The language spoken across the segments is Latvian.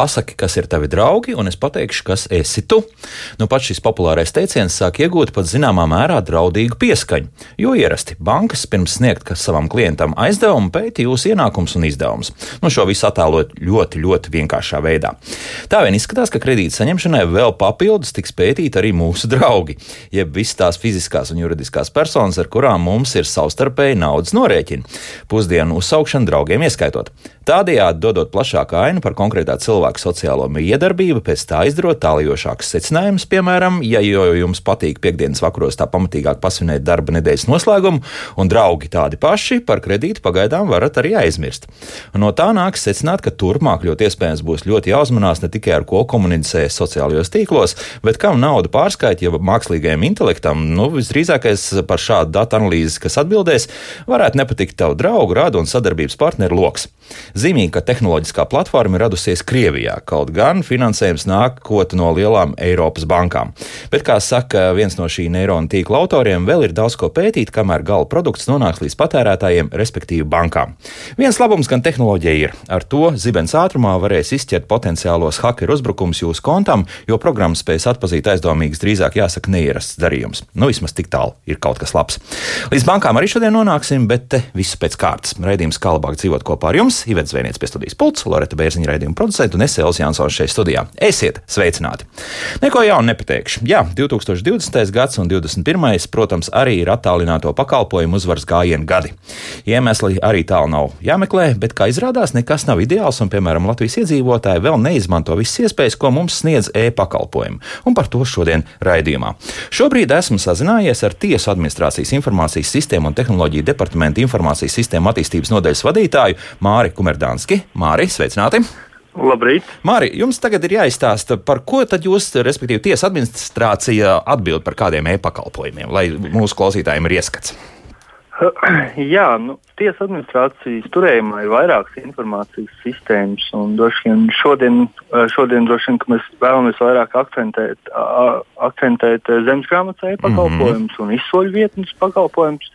Pasaki, kas ir tavi draugi, un es pateikšu, kas esi tu. Nu, pats šis populārais teiciens sāk iegūt pat zināmā mērā draudīgu pieskaņu, jo ierasti bankas pirms sniegt savam klientam aizdevumu pēta jūsu ienākums un izdevums. Nu, šo visu attēlot ļoti, ļoti vienkāršā veidā. Tā vien izskatās, ka kredīta saņemšanai vēl papildus tiks pētīti arī mūsu draugi, jeb visas tās fiziskās un juridiskās personas, ar kurām mums ir savstarpēji naudas norēķini. Pusdienu uzsaukšana draugiem ieskaitot. Tādējādi dodot plašāku ainu par konkrētā cilvēka sociālo miedarbību, pēc tā izdarot tālajošākus secinājumus, piemēram, ja jau jums patīk piekdienas vakaros tā pamatīgāk pasvinēt darba nedēļas noslēgumu, un draugi tādi paši par kredītu pagaidām varat arī aizmirst. No tā nāks secināt, ka turpmāk ļoti iespējams būs ļoti jāuzmanās ne tikai ar ko komunicē sociālajos tīklos, bet kam naudu pārskaitīt, ja mākslīgajam intelektam, nu, visdrīzākais par šādu datu analīzi, kas atbildēs, varētu nepatikt tavu draugu, rādu un sadarbības partneru lokus. Zīmīgi, ka tehnoloģiskā platforma ir radusies Krievijā, kaut gan finansējums nākot no lielām Eiropas bankām. Bet, kā saka viens no šī neironu tīkla autoriem, vēl ir daudz ko pētīt, kamēr gala produkts nonāks līdz patērētājiem, respektīvi bankām. Viens labums gan tehnoloģija ir. Ar to zibens ātrumā varēs izķert potenciālos hakeru uzbrukumus jūsu kontam, jo programma spēs atpazīt aizdomīgus, drīzāk jāsaka, neierasts darījums. Nu, vismaz tik tālu ir kaut kas labs. Līdz bankām arī šodien nonāksim, bet visu pēc kārtas. Raidījums kā labāk dzīvot kopā ar jums. Ivets Zvēniec pie studijas pults, Loreta Bērziņa raidījuma producenta un es Elsijas Jansons šeit studijā. Esiet sveicināti! Neko jaunu nepateikšu. Jā, 2020. gads un 2021. protams, arī ir attālināto pakalpojumu uzvaras gājienu gadi. Iemesli arī tālu nav jāmeklē, bet, kā izrādās, nekas nav ideāls un, piemēram, Latvijas iedzīvotāji vēl neizmanto visas iespējas, ko mums sniedz e-pakalpojumi. Un par to šodien raidījumā. Šobrīd esmu sazinājies ar Tiesu administrācijas informācijas sistēmu un tehnoloģiju departamenta informācijas sistēmu attīstības nodaļas vadītāju Māri Kumerdu. Berdanski. Māri, sveicināti! Labrīt! Māri, jums tagad ir jāizstāsta, par ko tad jūs, respektīvi, tiesa administrācija atbild par kādiem e-pakalpojumiem, lai mūsu klausītājiem ir ieskats. Jā, nu, tiesa administrācijas turējumā ir vairākas informācijas sistēmas, un vien šodien, šodien droši vien mēs vēlamies vairāk akcentēt, akcentēt zemesgrāmatas e-pakalpojumus mm -hmm. un izsoļu vietnes pakalpojumus.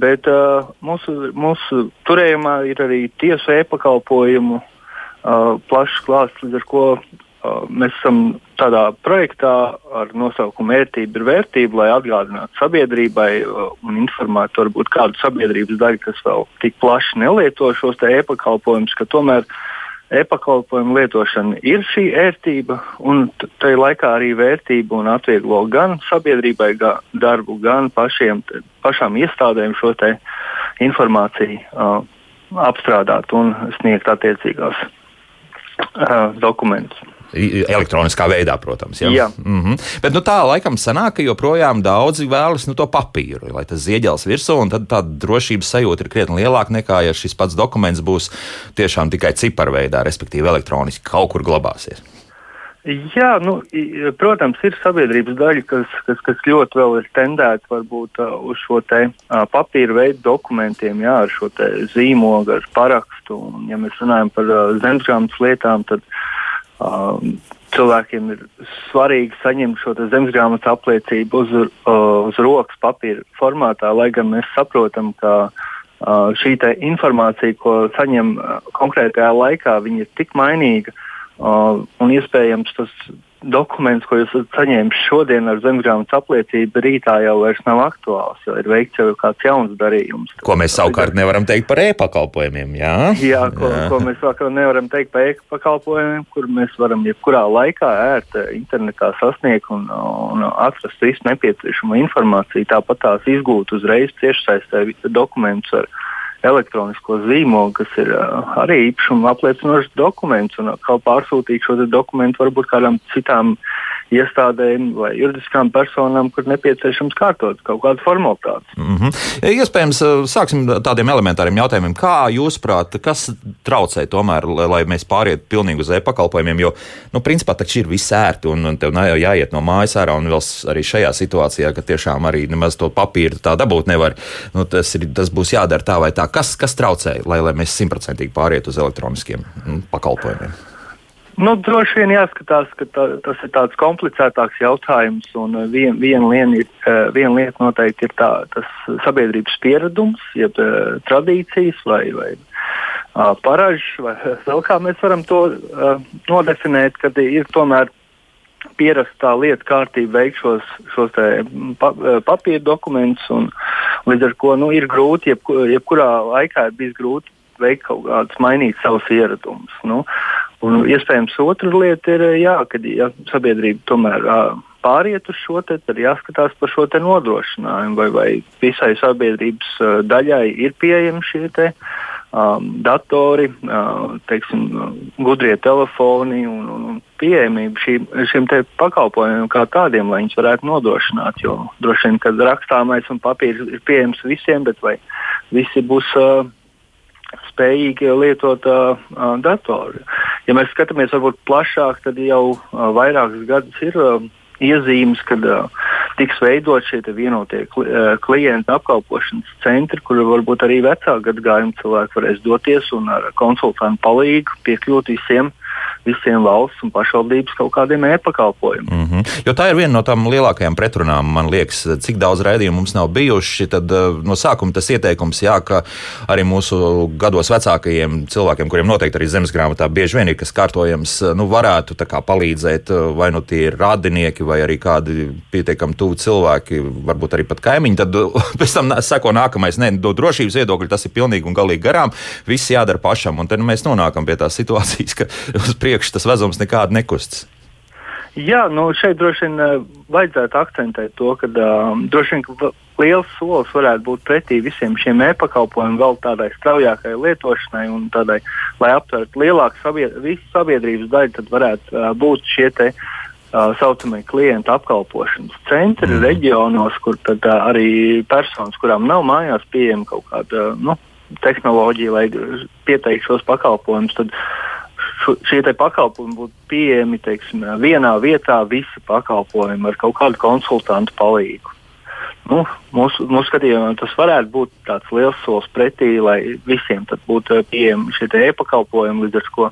Bet uh, mūsu, mūsu turējumā ir arī tiesu e-pakalpojumu uh, plašs klāsts, līdz ar ko uh, mēs esam tādā projektā ar nosaukumu Vērtība ir vērtība, lai atgādinātu sabiedrībai uh, un informētu varbūt kādu sabiedrības daļu, kas vēl tik plaši nelieto šos e-pakalpojumus, ka tomēr uh, e-pakalpojumu lietošana ir šī ērtība, un tai laikā arī vērtība un atvieglo gan sabiedrībai gan darbu, gan pašiem, pašām iestādēm šo informāciju uh, apstrādāt un sniegt attiecīgās uh, dokumentus. Elektroniskā veidā, protams. Ja? Jā. Mm -hmm. Bet nu, tā laikam sanāk, ka joprojām daudzi vēlas nu, to papīru, lai tas zieģels virsū, un tad tā drošības sajūta ir krietni lielāka nekā, ja šis pats dokuments būs tiešām tikai ciparveidā, respektīvi elektroniski kaut kur glabāsies. Jā, nu, protams, ir sabiedrības daļa, kas, kas, kas ļoti vēl ir tendēta varbūt uz šo te papīra veidu dokumentiem, jā, ar šo zīmogu, ar parakstu. Un, ja mēs runājam par zemesgrāmatas lietām, tad uh, Um, cilvēkiem ir svarīgi saņemt šo zemesgrāmatas apliecību uz, uh, uz rokas papīra formātā, lai gan mēs saprotam, ka uh, šī informācija, ko saņem uh, konkrētajā laikā, ir tik mainīga uh, un iespējams tas dokuments, ko jūs saņēmat šodien ar zemesgrāmatas apliecību, rītā jau vairs nav aktuāls, jo ir veikts jau kāds jauns darījums. Ko mēs savukārt nevaram teikt par e-pakalpojumiem, jā? Jā, ko, jā. ko mēs vēl nevaram teikt par e-pakalpojumiem, kur mēs varam jebkurā laikā ērt eh, internetā sasniegt un, un atrast visu nepieciešamo informāciju, tāpat tās izgūt uzreiz tiešsaistē dokumentus ar elektronisko zīmogu, kas ir uh, arī īpašuma apliecinošs dokuments, un atkal pārsūtīt šo dokumentu varbūt kādam citam iestādēm vai juridiskām personām, kur nepieciešams kārtot kaut kādu formalitāti. Mm -hmm. Iespējams, sāksim tādiem elementāriem jautājumiem. Kā jūsuprāt, kas traucē tomēr, lai, mēs pārietu pilnīgi uz e-pakalpojumiem? Jo, nu, principā taču ir viss ērti un, tev nav jāiet no mājas ārā, un vēl arī šajā situācijā, ka tiešām arī nemaz to papīru tā dabūt nevar. Nu, tas, ir, tas būs jādara tā vai tā. Kas, kas traucē, lai, lai mēs simtprocentīgi pārietu uz elektroniskiem nu, pakalpojumiem? Nu, droši vien jāskatās, ka tā, tas ir tāds komplicētāks jautājums. Uh, Viena vien lien ir, uh, vien lieta noteikti ir tā, tas sabiedrības pieredums, jeb uh, tradīcijas vai, vai paražs, vai vēl kā mēs varam to nodefinēt, kad ir tomēr pierastā lieta kārtība veikt šos, šos pa, papīra dokumentus. Un, līdz ar to nu, ir grūti, jeb, jebkurā laikā ir bijis grūti veikt kaut kādus, mainīt savus ieradumus. Nu, un, iespējams, otra lieta ir, jā, kad ja sabiedrība tomēr pāriet uz šo, te, tad jāskatās par šo nodrošinājumu, vai, vai visai sabiedrības daļai ir pieejami šie te, um, datori, uh, teiksim, gudrie telefoni un, un, un pieejamība šīm, šiem pakalpojumiem kā tādiem, lai viņus varētu nodrošināt. Jo droši vien, kad rakstāmais un papīrs ir pieejams visiem, bet vai visi būs uh, spējīgi lietot uh, datoru. Ja mēs skatāmies varbūt plašāk, tad jau uh, vairākus gadus ir uh, iezīmes, kad uh, tiks veidot šie vienotie kli, uh, klientu apkalpošanas centri, kur varbūt arī vecāku gadagājumu cilvēki varēs doties un ar konsultantu palīdzību piekļūt visiem uh, visiem valsts un pašvaldības kaut kādiem e-pakalpojumiem. Mm -hmm. Jo tā ir viena no tām lielākajām pretrunām, man liekas, cik daudz raidījumu mums nav bijuši. Tad eh, no sākuma tas ieteikums, jā, ka arī mūsu gados vecākajiem cilvēkiem, kuriem noteikti arī zemes grāmatā bieži vien ir kas kārtojams, eh, nu, varētu kā, palīdzēt, eh, vai nu tie ir radinieki, vai arī kādi pietiekami tuvi cilvēki, varbūt arī pat kaimiņi. Tad pēc tam seko nākamais, ne, no drošības viedokļa tas ir pilnīgi un galīgi garām. Viss jādara pašam, un tad mēs nonākam pie tās situācijas, ka uz priekšu tas vezums nekādi nekustas. Jā, nu šeit droši vien uh, vajadzētu akcentēt to, ka uh, droši vien liels solis varētu būt pretī visiem šiem e-pakalpojumiem, vēl tādai straujākai lietošanai un tādai, lai aptvertu lielāku sabied visu sabiedrības daļu, tad varētu uh, būt šie te tā saucamie klientu apkalpošanas centri mm. reģionos, kur tad, uh, arī personas, kurām nav mājās pieejama kaut kāda nu, tehnoloģija, lai pieteiktu šos pakalpojumus, tad šie pakalpojumi būtu pieejami teiksim, vienā vietā, visi pakalpojumi ar kaut kādu konsultantu palīdzību nu, mūsu, mūsu skatījumā tas varētu būt tāds liels solis pretī, lai visiem būtu pieejami šie e-pakalpojumi, līdz ar to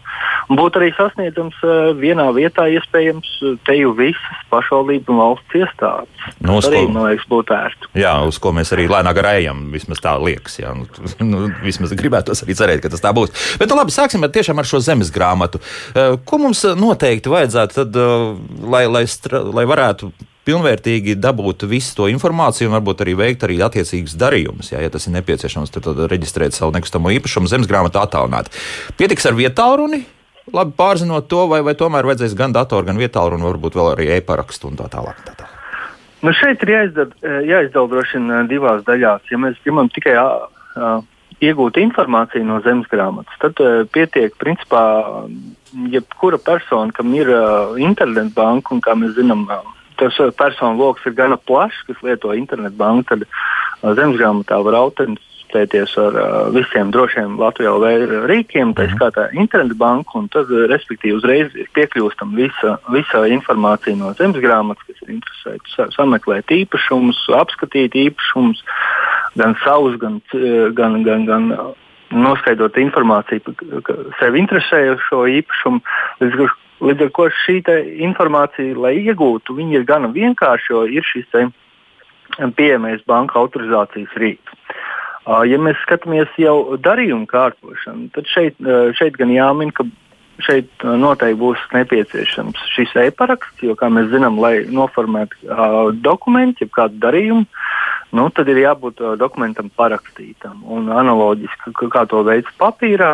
būtu arī sasniedzams uh, vienā vietā, iespējams, te jau visas pašvaldību un valsts iestādes. Nu, tas arī, ko, man liekas, būtu ērti. Jā, uz ko mēs arī lēnāk ejam, vismaz tā liekas. Jā. Nu, nu, vismaz gribētu arī cerēt, ka tas tā būs. Bet nu, labi, sāksim ar, ar šo zemes grāmatu. Ko mums noteikti vajadzētu, tad, lai, lai, lai varētu pilnvērtīgi dabūt visu to informāciju un varbūt arī veikt arī attiecīgus darījumus. Jā, ja tas ir nepieciešams, tad, tad reģistrēt savu nekustamo īpašumu zemes grāmatā attālināt. Pietiks ar vietālruni. Labi pārzinot to, vai, vai tomēr vajadzēs gan datoru, gan vietālu, varbūt vēl arī e-parakstu un tā tālāk. Tā tālāk. Nu šeit ir jāizdara, jāizdala droši vien divās daļās. Ja mēs gribam tikai iegūt informāciju no zemes grāmatas, tad uh, pietiek, principā, jebkura persona, kam ir uh, internetbanka un, kā mēs zinām, tas uh, personu lokus ir gana plašs, kas lieto internetu banku, tad uh, zemesgrāmatā var autenticēties ar uh, visiem drošiem Latvijas rīkiem, tā mhm. skaitā internetu banku, un tad, respektīvi, uzreiz ir piekļūstama visa, visa informācija no zemesgrāmatas, kas ir interesēta sameklēt īpašumus, apskatīt īpašumus, gan savus, gan, gan, gan, gan noskaidrot informāciju, ka sev interesējošo īpašumu, līdz Līdz ar to šī informācija, lai iegūtu, ir gana vienkārša, jo ir šis pieejamais banka autorizācijas rīks. Ja mēs skatāmies jau darījumu kārtošanu, tad šeit, šeit gan jāmin, ka šeit noteikti būs nepieciešams šis e-paraksts, jo, kā mēs zinām, lai noformētu uh, dokumentu, jeb kādu darījumu, nu, tad ir jābūt dokumentam parakstītam. Un analoģiski, kā to veids papīrā,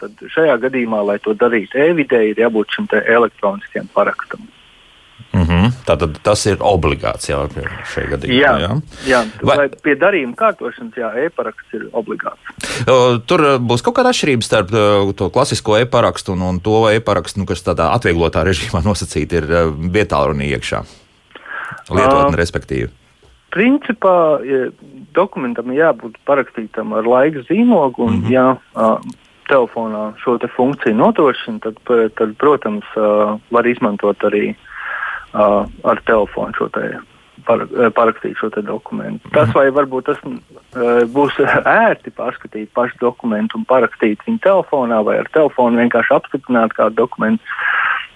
tad šajā gadījumā, lai to darītu e-vidē, ir jābūt šim elektroniskiem parakstam. Mm -hmm. Tātad tas ir obligāts jau šajā gadījumā. Jā, jā. jā. Vai pie darījuma kārtošanas, jā, e-paraksts ir obligāts. Tur būs kaut kāda atšķirība starp to klasisko e-parakstu un, un to e-parakstu, nu, kas tādā atvieglotā režīmā nosacīta ir vietā runī iekšā. Lietotne, uh, respektīvi. Principā dokumentam jābūt parakstītam ar laika zīmogu, un, mm -hmm. ja uh, telefonā šo funkciju nodrošina, tad, tad, protams, uh, var izmantot arī uh, ar telefonu šo te. Par, parakstīt šo dokumentu. Mm -hmm. Tas vai varbūt tas uh, būs ērti paskatīt pašu dokumentu un parakstīt viņu telefonā, vai ar telefonu vienkārši apstiprināt kādu dokumentu.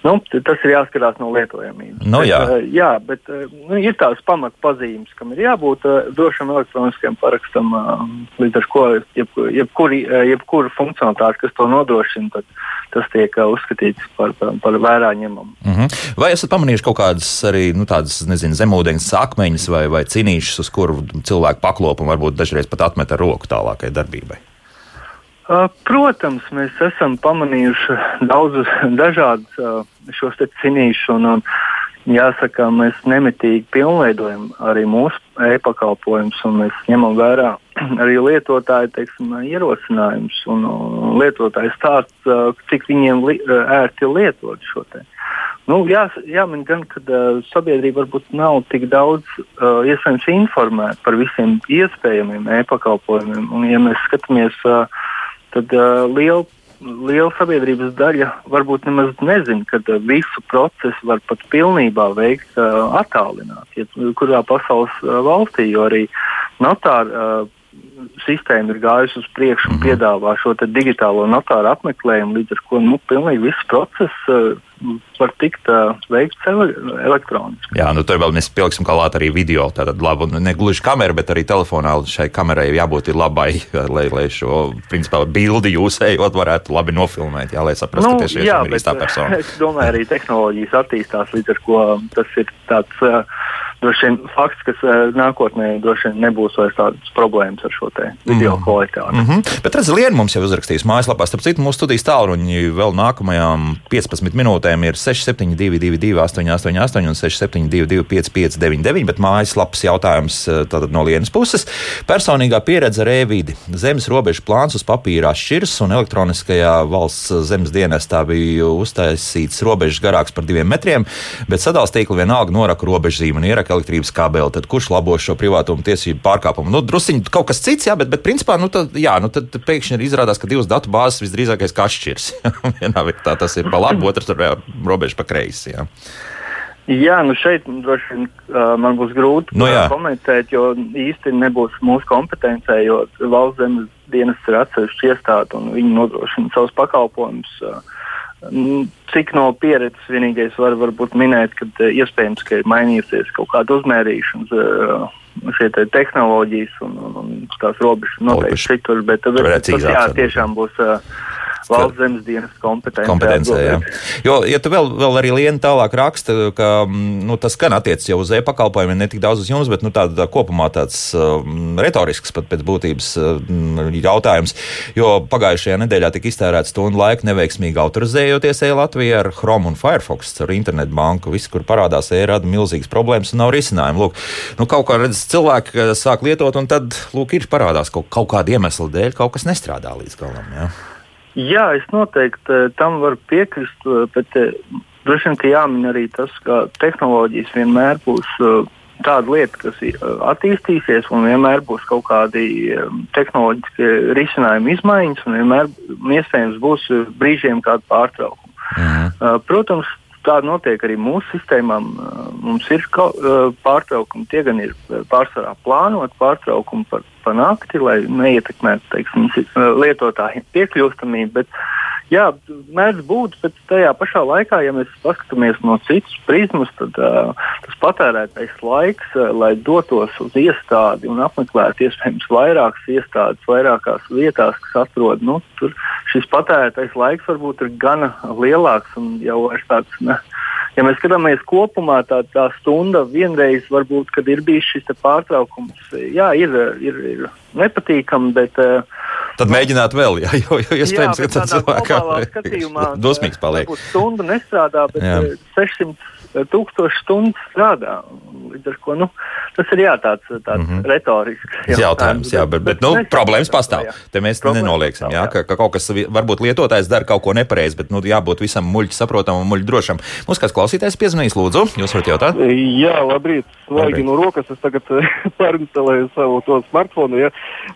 Nu, tas ir jāskatās no lietojamības. Nu, jā. bet, jā, bet nu, ir tās pamatpazīmes, kam ir jābūt drošam elektroniskam parakstam, līdz ar ko jebkura jeb, jeb jeb funkcionalitāte, kas to nodrošina, tad tas tiek uzskatīts par, par, par vērā ņemamu. Mm -hmm. Vai esat pamanījuši kaut kādas arī nu, tādas, nezinu, zemūdens akmeņus vai, vai cinīšus, uz kuru cilvēku paklopu un varbūt dažreiz pat atmet ar roku tālākai darbībai? Protams, mēs esam pamanījuši daudzus dažādus šos cinīšus, un, un jāsaka, mēs nemitīgi pilnveidojam arī mūsu e-pakalpojumus, un mēs ņemam vērā arī lietotāju teiksim, ierosinājumus un, lietotāju stāsts, cik viņiem li, ērti lietot šo te. Nu, jā, jāmin gan, ka uh, sabiedrība varbūt nav tik daudz uh, iespējams informēta par visiem iespējamiem e-pakalpojumiem. Un, ja mēs skatāmies uh, tad uh, liela, liela sabiedrības daļa varbūt nemaz nezina, ka uh, visu procesu var pat pilnībā veikt uh, attālināti, ja, kurā pasaules uh, valstī, jo arī notāri. Uh, sistēma ir gājusi uz priekšu un mhm. piedāvā šo digitālo notāru apmeklējumu, līdz ar to nu, pilnīgi viss process uh, var tikt uh, veikts elektroniski. Jā, nu tur vēl mēs pieliksim klāt arī video. Tātad labu, ne gluži kamera, bet arī telefonā šai kamerai jābūt labai, lai, lai šo principā, bildi jūs ejot varētu labi nofilmēt, jā, lai saprastu, nu, ka tieši jā, ir īstā persona. Es domāju, arī tehnoloģijas attīstās, līdz ar ko tas ir tāds. Uh, droši vien fakts, kas nākotnē droši vien nebūs vairs tādas problēmas ar šo video mm. kvalitāti. Mm -hmm. Bet redziet, Lienu mums jau uzrakstījis mājaslapā. Starp citu, mūsu studijas tālruņi vēl nākamajām 15 minūtēm ir 6722, 888 un 672, 559, bet mājaslapas jautājums tātad no Lienas puses. Personīgā pieredze ar e-vidi. Zemes robežu plāns uz papīra atšķiras, un elektroniskajā valsts zemes dienestā bija uztaisīts robežas garāks par diviem metriem, bet sadalstīkli vienalga noraka robežzīme un ieraka elektrības kabeli, tad kurš labo šo privātumu tiesību pārkāpumu? Nu, drusciņi kaut kas cits, jā, bet, bet principā, nu, tad, jā, nu, tad pēkšņi ir izrādās, ka divas datu bāzes visdrīzākais atšķirs. Vienā vietā tas ir pa labi, otrs tur robeža pa kreisi. Jā. Jā, nu šeit droši vien uh, man būs grūti nu, jā. komentēt, jo īsti nebūs mūsu kompetencē, jo valsts zemes dienas ir atsevišķa iestāde un viņi nodrošina savus pakalpojumus. Uh, Cik no pieredzes vienīgais var varbūt minēt, ka uh, iespējams, ka ir mainījusies kaut kāda uzmērīšanas uh, šie te tehnoloģijas un, un, un tās robežas noteikti citur, bet, bet tas jā, tiešām būs. Uh, valsts zemes dienas kompetencē. kompetencē jā. Jo, ja tu vēl, vēl arī lieni tālāk raksta, ka mm, nu, tas gan attiecas jau uz e-pakalpojumiem, ne tik daudz uz jums, bet nu, tā, tā kopumā tāds um, retorisks pat pēc būtības um, jautājums. Jo pagājušajā nedēļā tika iztērēts stundu laika neveiksmīgi autorizējoties e-Latvijā ar Chrome un Firefox, ar internetu banku. Viss, kur parādās e-rada milzīgas problēmas un nav risinājumu. Lūk, nu, kaut kā redz, cilvēki sāk lietot, un tad lūk, ir parādās kaut, kaut kāda iemesla dēļ, kaut kas nestrādā līdz galam. Ja? Jā, es noteikti eh, tam varu piekrist, eh, bet eh, droši vien jāmin arī tas, ka tehnoloģijas vienmēr būs tāda lieta, kas attīstīsies, un vienmēr būs kaut kādi tehnoloģiski risinājumi, izmaiņas, un vienmēr iespējams būs brīžiem kāda pārtraukuma. Mhm. Protams, tāda notiek arī mūsu sistēmām. Mums ir pārtraukumi, tie gan ir pārsvarā plānoti pārtraukumi par pa nakti, lai neietekmētu teiksim, lietotāju piekļūstamību. Bet, jā, mēdz būt, bet tajā pašā laikā, ja mēs paskatāmies no citas prizmas, tad uh, tas patērētais laiks, uh, lai dotos uz iestādi un apmeklētu iespējams vairākas iestādes, vairākās vietās, kas atrodas, nu, tur šis patērētais laiks varbūt ir gana lielāks un jau tāds. Ne, ja mēs skatāmies kopumā, tā, tā stunda vienreiz, varbūt, kad ir bijis šis pārtraukums, jā, ir, ir, ir nepatīkami, bet. Eh, Tad mēģināt vēl, jā, jo, jo iespējams, ka tas cilvēkam dosmīgs paliek. Stunda nestrādā, bet jā. 600 eh, tūkstoši stundu strādā. Līdz ar to nu, tas ir jā, tāds, tāds mm -hmm. retorisks jautājums. jautājums jā, bet, bet, bet nu, problēmas pastāv. Jā. Te mēs problēmas nenolieksim, pastāv, jā, ka, ka kaut kas varbūt lietotājs dara kaut ko nepareizi, bet nu, jābūt visam muļķi saprotamam un muļķi drošam. Mums kāds klausītājs piezvanīs, lūdzu, jūs varat jautāt? Jā, labrīt. Svaigi no rokas es tagad pārinstalēju savu to smartphonu. Ja.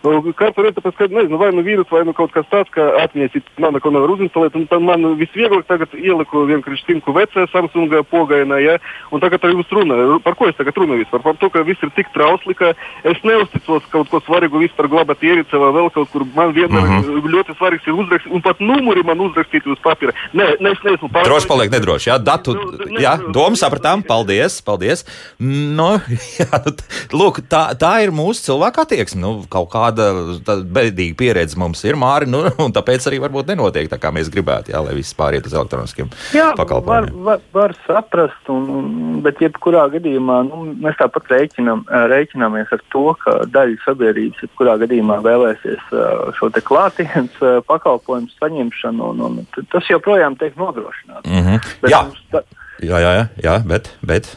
Nu, Katru reizi, tāpēc, ka nezinu, vai nu vīrus, vai nu kaut kas tāds, ka atmiesi, nav neko nevar uzinstalēt. Un man visvieglāk tagad ieliku vienkārši simku vecē Samsung pogai Ukrainā. Ja? Un tagad ar jums runa, par ko es tagad runāju? Par, par to, ka viss ir tik trausli, ka es neuzticos kaut ko svarīgu vispār glabāt ierīcē vai vēl kaut kur. Man vienmēr mm -hmm. ļoti svarīgs ir uzrakstīt, un pat numuri man uzrakstīt uz papīra. Nē, ne, es neesmu pārāk. Droši paliek nedroši. Jā, datu, ne, jā, domu sapratām. Paldies, paldies. No, jā, nu, lūk, tā, tā ir mūsu cilvēka attieksme. Nu, kaut kāda bēdīga pieredze mums ir, Māri, nu, un tāpēc arī varbūt nenotiek tā, kā mēs gribētu, jā, lai viss pāriet uz elektroniskiem pakalpojumiem. Var, var, var saprast, un, bet jebkurā gadījumā nu, mēs tāpat rēķinam, rēķināmies ar to, ka daļa sabiedrības jebkurā gadījumā vēlēsies šo te klātienes pakalpojumu saņemšanu, un, un tas joprojām tiek nodrošināts. Mm -hmm. jā. Tā... jā, jā, jā, jā, bet. bet...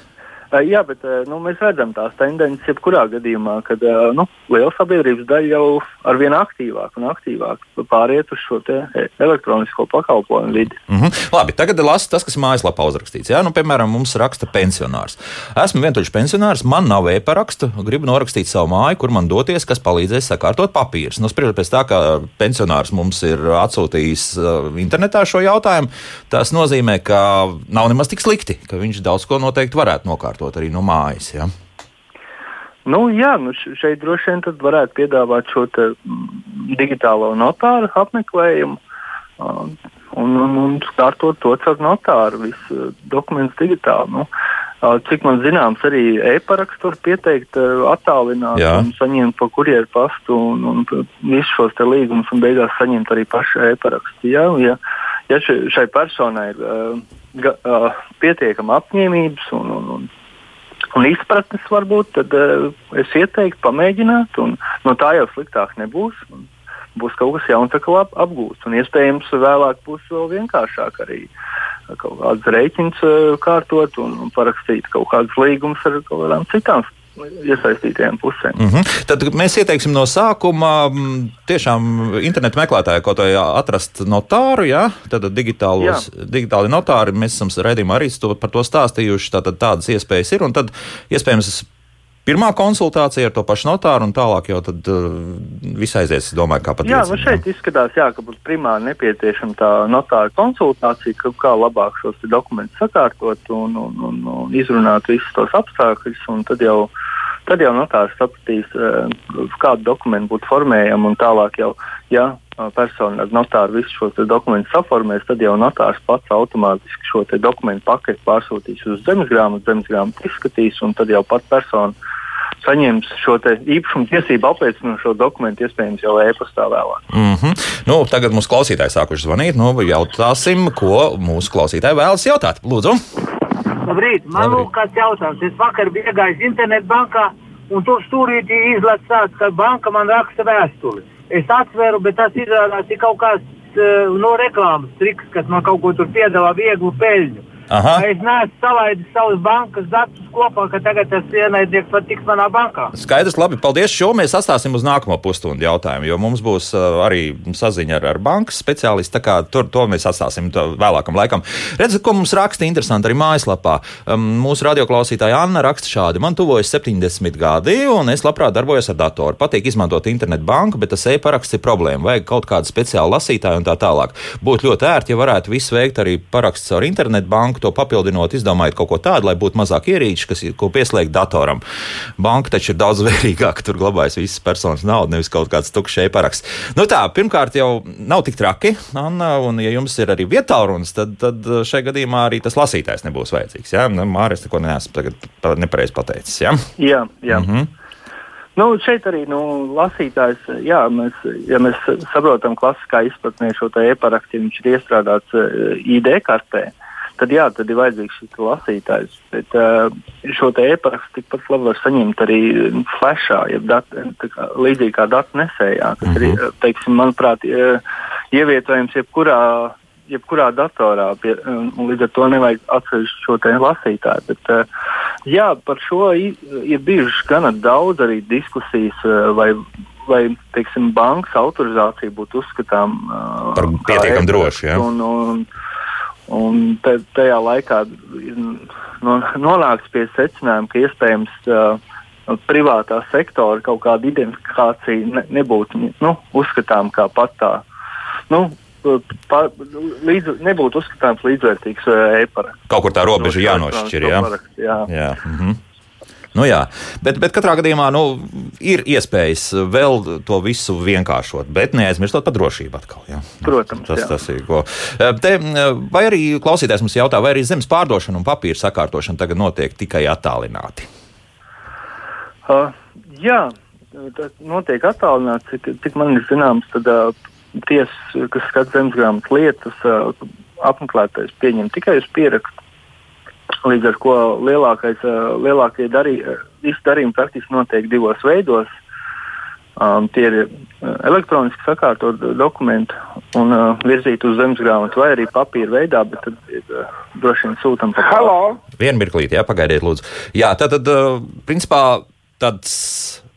Jā, bet nu, mēs redzam tās tendences, jebkurā gadījumā, kad nu, liela sabiedrības daļa jau ar vien aktīvāk un aktīvāk pāriet uz šo elektronisko pakalpojumu vidi. Mm -hmm. Labi, tagad lasu tas, kas mājaslapā uzrakstīts. Jā, nu, piemēram, mums raksta pensionārs. Esmu vientuļš pensionārs, man nav e-paraksta, gribu norakstīt savu māju, kur man doties, kas palīdzēs sakārtot papīrus. Nu, spriežot pēc tā, ka pensionārs mums ir atsūtījis internetā šo jautājumu, tas nozīmē, ka nav nemaz tik slikti, ka viņš daudz ko noteikti varētu nokārtot arī no mājas. Ja? Nu, jā, nu šeit droši vien varētu piedāvāt šo digitālo notāru apmeklējumu un, un, un kārtot to caur notāru, visu dokumentus digitāli. Nu, cik man zināms, arī e-parakstu var pieteikt, attālināt jā. un saņemt pa kurjeru pastu un, un visus šos līgumus un beigās saņemt arī pašu e-parakstu. Jā, ja, ja šai personai ir uh, uh, pietiekama apņēmības un, un, un un izpratnes varbūt, tad uh, es ieteiktu pamēģināt, un no tā jau sliktāk nebūs. Būs kaut kas jauns, ko ap, apgūst, un iespējams vēlāk būs vēl vienkāršāk arī kaut kādas rēķins uh, kārtot un, un parakstīt kaut kādus līgumus ar kaut kādām citām iesaistītajām pusēm. Mm -hmm. Tad mēs ieteiksim no sākuma tiešām internetu meklētāju kaut kā atrast notāru, ja? tad digitālos, digitāli notāri, mēs esam redzējuši arī to, par to stāstījuši, tātad tādas iespējas ir, un tad iespējams pirmā konsultācija ar to pašu notāru, un tālāk jau tad uh, viss aizies. Es domāju, kā pat. Jā, nu šeit izskatās, jā, ka būs primāri nepieciešama tā notāra konsultācija, ka, kā labāk šos dokumentus sakārtot un, un, un, un izrunāt visus tos apstākļus, un tad jau tad jau notārs sapratīs, eh, kādu dokumentu būtu formējama un tālāk jau, ja eh, persona ar notāru visus šos dokumentus saformēs, tad jau notārs pats automātiski šo dokumentu paketi pārsūtīs uz zemesgrāmatu, zemesgrāmatu izskatīs un tad jau pat persona saņems šo īpašumu tiesību apliecinošo dokumentu, iespējams, jau e-pastā vēlāk. Mm -hmm. nu, tagad mums klausītāji sākuši zvanīt. Nu, jautāsim, ko mūsu klausītāji vēlas jautāt. Lūdzu! Labrīt, man lūk kāds jautājums. Es vakar biju iegājis internetbankā un tur stūrītī izlaiž tāds, ka banka man raksta vēstuli. Es atveru, bet tas izrādās ir kaut kāds uh, no reklāmas triks, kas man kaut ko tur piedāvā vieglu peļņu. Aha. Es neesmu salaidis savus bankas datus kopā, ka tagad tas ienaidnieks var tikt manā bankā. Skaidrs, labi, paldies. Šo mēs atstāsim uz nākamo pusstundu jautājumu, jo mums būs uh, arī saziņa ar, ar bankas speciālistu. Tur to mēs atstāsim vēlākam laikam. Redziet, ko mums raksta interesanti arī mājaslapā. Um, mūsu radioklausītāja Anna raksta šādi: Man tuvojas 70 gadi, un es labprāt darbojos ar datoru. Patīk izmantot internetu banku, bet tas e-paraksts ir problēma. Vajag kaut kādu speciālu lasītāju un tā tālāk. Būtu ļoti ērti, ja varētu visu veikt arī paraksts ar internetu banku to papildinot, izdomājot kaut ko tādu, lai būtu mazāk ierīču, kas, ko pieslēgt datoram. Banka taču ir daudz vērīgāka, tur glabājas visas personas nauda, nevis kaut kāds tukšs e-paraksts. Nu tā, pirmkārt, jau nav tik traki, Anna, un ja jums ir arī vietā runas, tad, tad šajā gadījumā arī tas lasītājs nebūs vajadzīgs. Ja? Nu, Mārcis neko neesmu nepareizi pateicis. Ja? Jā, jā. Mm -hmm. Nu, šeit arī nu, lasītājs, jā, mēs, ja mēs saprotam klasiskā izpratnē šo e-parakstu, viņš ir iestrādāts uh, ID kartē, tad jā, tad ir vajadzīgs šis lasītājs. Bet uh, šo e-parakstu tikpat labi var saņemt arī flashā, jeb dat, kā, līdzīgi kā datu nesējā, kas mm -hmm. ir, teiksim, manuprāt, ievietojams jebkurā, jebkurā datorā. Pie, līdz ar to nevajag atsevišķu šo lasītāju. Bet, jā, par šo ir bijušas gana daudz arī diskusijas, vai vai teiksim, bankas autorizācija būtu uzskatām uh, par pietiekami drošu. Ja? Un, un, Un te, tajā laikā ir nonākts pie secinājuma, ka iespējams uh, privātā sektora kaut kāda identifikācija ne, nebūtu nu, uzskatām kā pat tā. Nu, pa, līdz, nebūtu uzskatāms līdzvērtīgs e-paraksts. Kaut kur tā robeža jānošķir. Jā, jā. jā. Mhm. Nu, jā, bet, bet katrā gadījumā nu, ir iespējas vēl to visu vienkāršot, bet neaizmirstot par drošību atkal. Jā. Protams, tas, jā. tas ir. Ko. Te, vai arī klausītājs mums jautā, vai arī zemes pārdošana un papīra sakārtošana tagad notiek tikai attālināti? Uh, jā, tas notiek attālināti, cik, cik man ir zināms, tad uh, tiesa, kas skata zemes grāmatas lietas, uh, apmeklētājs pieņem tikai uz pierakstu. Līdz ar to lielākais, lielākie darī, darījumi praktiski notiek divos veidos. Um, tie ir elektroniski sakārtot dokumenti un uh, virzīt uz zemes grāmatu, vai arī papīra veidā, bet tad ir uh, droši vien sūtām pa Halo! Vienu mirklīti, jā, pagaidiet, lūdzu. Jā, tad, tad uh, principā tāds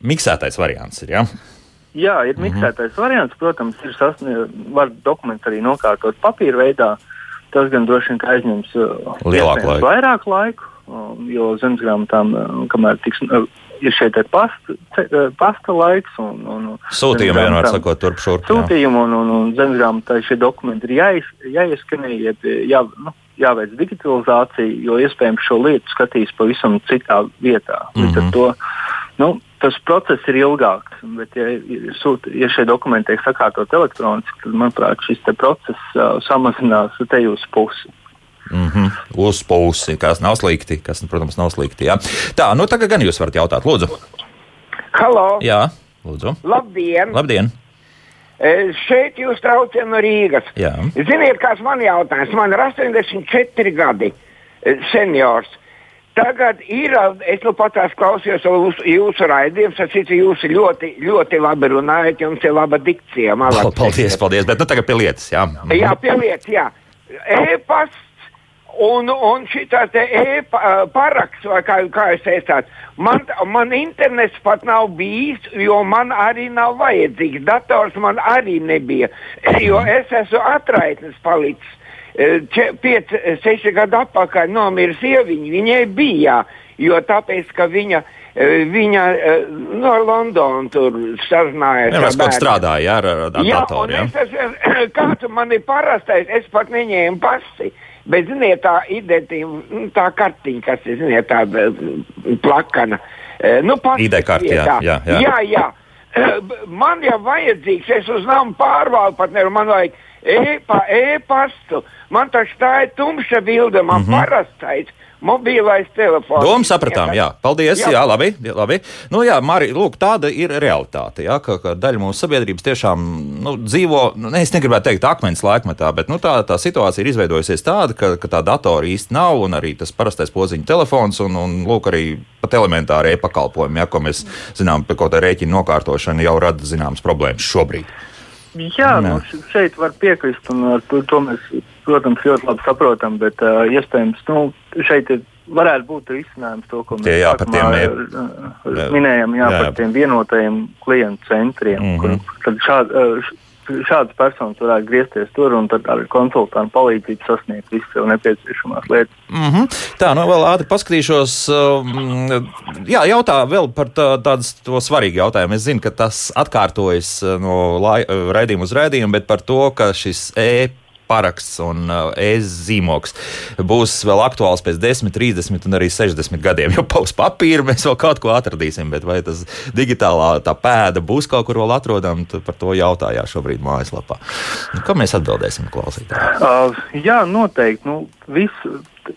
miksētais variants ir. Jā? Jā, ir miksētais mm -hmm. variants. Protams, ir sasniegts, var dokumentus arī nokārtot papīra veidā. Tas gan droši vien aizņems lielāku laiku. vairāk laiku, jo zemes grāmatām, kamēr tiks, ir šeit pasta, pasta laiks un, un sūtījumu vienmēr sakot, turp šurp. Sūtījumu un, un, un zemes grāmatai šie dokumenti ir jāiz, jāieskanē, jā, nu, jāveic digitalizācija, jo iespējams šo lietu skatīs pavisam citā vietā. Mm -hmm. Ar to nu, tas process ir ilgāks. Bet, ja, ja šie dokumenti tiek sakārtot elektroniski, tad, manuprāt, šis process uh, samazinās te uz pusi. Mm -hmm. Uz pusi, kas nav slikti, kas, protams, nav slikti. Jā. Tā, nu tagad gan jūs varat jautāt, lūdzu. Halo! Jā, lūdzu. Labdien! Labdien. Šeit jūs traucat no Rīgas. Jā. Ziniet, kāds man jautājums? Man ir 84 gadi, seniors. Tagad ir, es nu pat klausījos jūsu, jūsu raidījumus, es citu, jūs ļoti, ļoti labi runājat, jums ir laba dikcija. Malacis. Paldies, paldies, bet nu tagad pie lietas, jā. Jā, pie lietas, jā. E-pasts un, un šī te e-paraksts, vai kā, kā jūs teicāt, man, man internets pat nav bijis, jo man arī nav vajadzīgs. Dators man arī nebija, jo es esmu atraitnis palicis. 5, 6 gadu atpakaļ nomira sieviņa. Viņai bija, jo tāpēc, ka viņa, viņa no Londonas tur sazinājās. Jā, kaut strādāja jā, ar, ar jā, datoru. Jā, es, es, kāds man ir parastais, es pat neņēmu pasi. Bet, ziniet, tā identitāte, tā kartiņa, kas ir, ziniet, tāda plakana. Nu, ID karti, jā, jā, jā. jā, jā. Man jau vajadzīgs, es uz namu pārvaldu pat nevaru, man vajag e-pa, e-pastu. Man taču tā ir tumša bilde, man mm -hmm. parastais mobilais telefons. Domu sapratām, jā. Paldies, jā, jā labi. labi. Nu, jā, Mari, lūk, tāda ir realitāte, jā, ka, ka daļa mūsu sabiedrības tiešām nu, dzīvo, nu, ne, es negribētu teikt akmens laikmetā, bet nu, tā, tā situācija ir izveidojusies tāda, ka, ka tā datora īsti nav, un arī tas parastais podziņa telefons, un, un lūk, arī pat elementāri e-pakalpojumi, ja, ko mēs zinām, kaut kā rēķinu nokārtošanu jau rada zināmas problēmas šobrīd. Jā, nu, šeit var piekrist, un to, to mēs, protams, ļoti labi saprotam, bet uh, iespējams, nu, šeit ir, varētu būt risinājums to, ko mēs Tie, jā, tiem, jā, minējam, jā, jā, par tiem vienotajiem klientu centriem, mm -hmm. kur uh, šādas personas varētu griezties tur un tad ar konsultantu palīdzību sasniegt visas sev nepieciešamās lietas. Mm -hmm. Tā, nu vēl ātri paskatīšos. Jā, jautā vēl par tā, tādas svarīgu jautājumu. Es zinu, ka tas atkārtojas no raidījuma uz raidījumu, bet par to, ka šis e paraksts un uh, e-zīmoks būs vēl aktuāls pēc 10, 30 un arī 60 gadiem. Jo uz papīra mēs vēl kaut ko atradīsim, bet vai tas digitālā tā pēda būs kaut kur vēl atrodama, par to jautājā šobrīd mājaslapā. Nu, kā mēs atbildēsim klausītājiem? Uh, jā, noteikti. Nu, Viss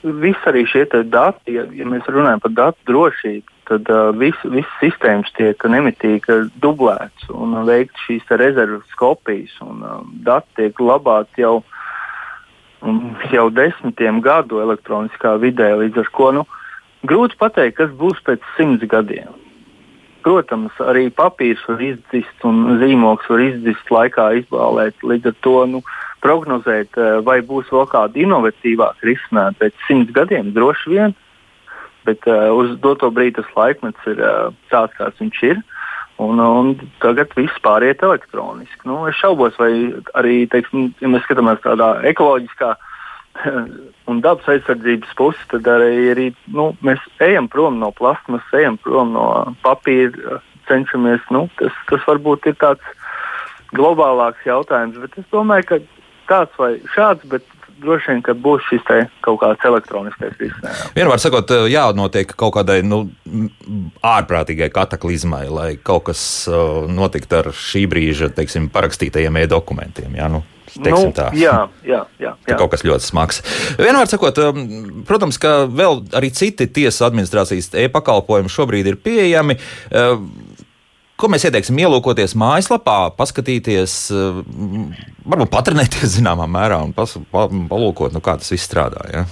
vis arī šie dati, ja, ja mēs runājam par datu drošību, tad uh, visas vis sistēmas tiek nemitīgi dublētas un uh, veikts šīs rezerves kopijas. Un, uh, dati tiek glabāti jau, jau desmitiem gadu elektroniskā vidē, līdz ar to nu, grūti pateikt, kas būs pēc simts gadiem. Protams, arī papīrs var izdzist un zīmoks var izdzist laikā, izbālēt. Līdz ar to nu, prognozēt, vai būs vēl kāda inovatīvāka risinājuma pēc simts gadiem, droši vien bet uh, uz doto brīdi tas laikmets ir uh, tāds, kāds viņš ir. Un, un tagad viss pāriet elektroniski. Nu, es šaubos, vai arī, teiksim, ja mēs skatāmies tādā ekoloģiskā un dabas aizsardzības pusi, tad arī, arī nu, mēs ejam prom no plasmas, ejam prom no papīra, cenšamies. Nu, tas, tas varbūt ir tāds globālāks jautājums, bet es domāju, ka tāds vai šāds, bet droši vien, ka būs šis kaut kāds elektroniskais risinājums. Vienmēr sakot, jānotiek kaut kādai nu, ārprātīgai kataklizmai, lai kaut kas uh, notiktu ar šī brīža teiksim, parakstītajiem e-dokumentiem. Jā, nu. Nu, jā, jā, jā, jā. Kaut kas ļoti smags. Vienmēr sakot, um, protams, ka vēl arī citi tiesas administrācijas e-pakalpojumi šobrīd ir pieejami. Uh, ko mēs ieteiksim? Ielūkoties mājaslapā, paskatīties, uh, varbūt patrenēties zināmā mērā un pas, pa, palūkot, nu, kā tas viss strādā. Ja?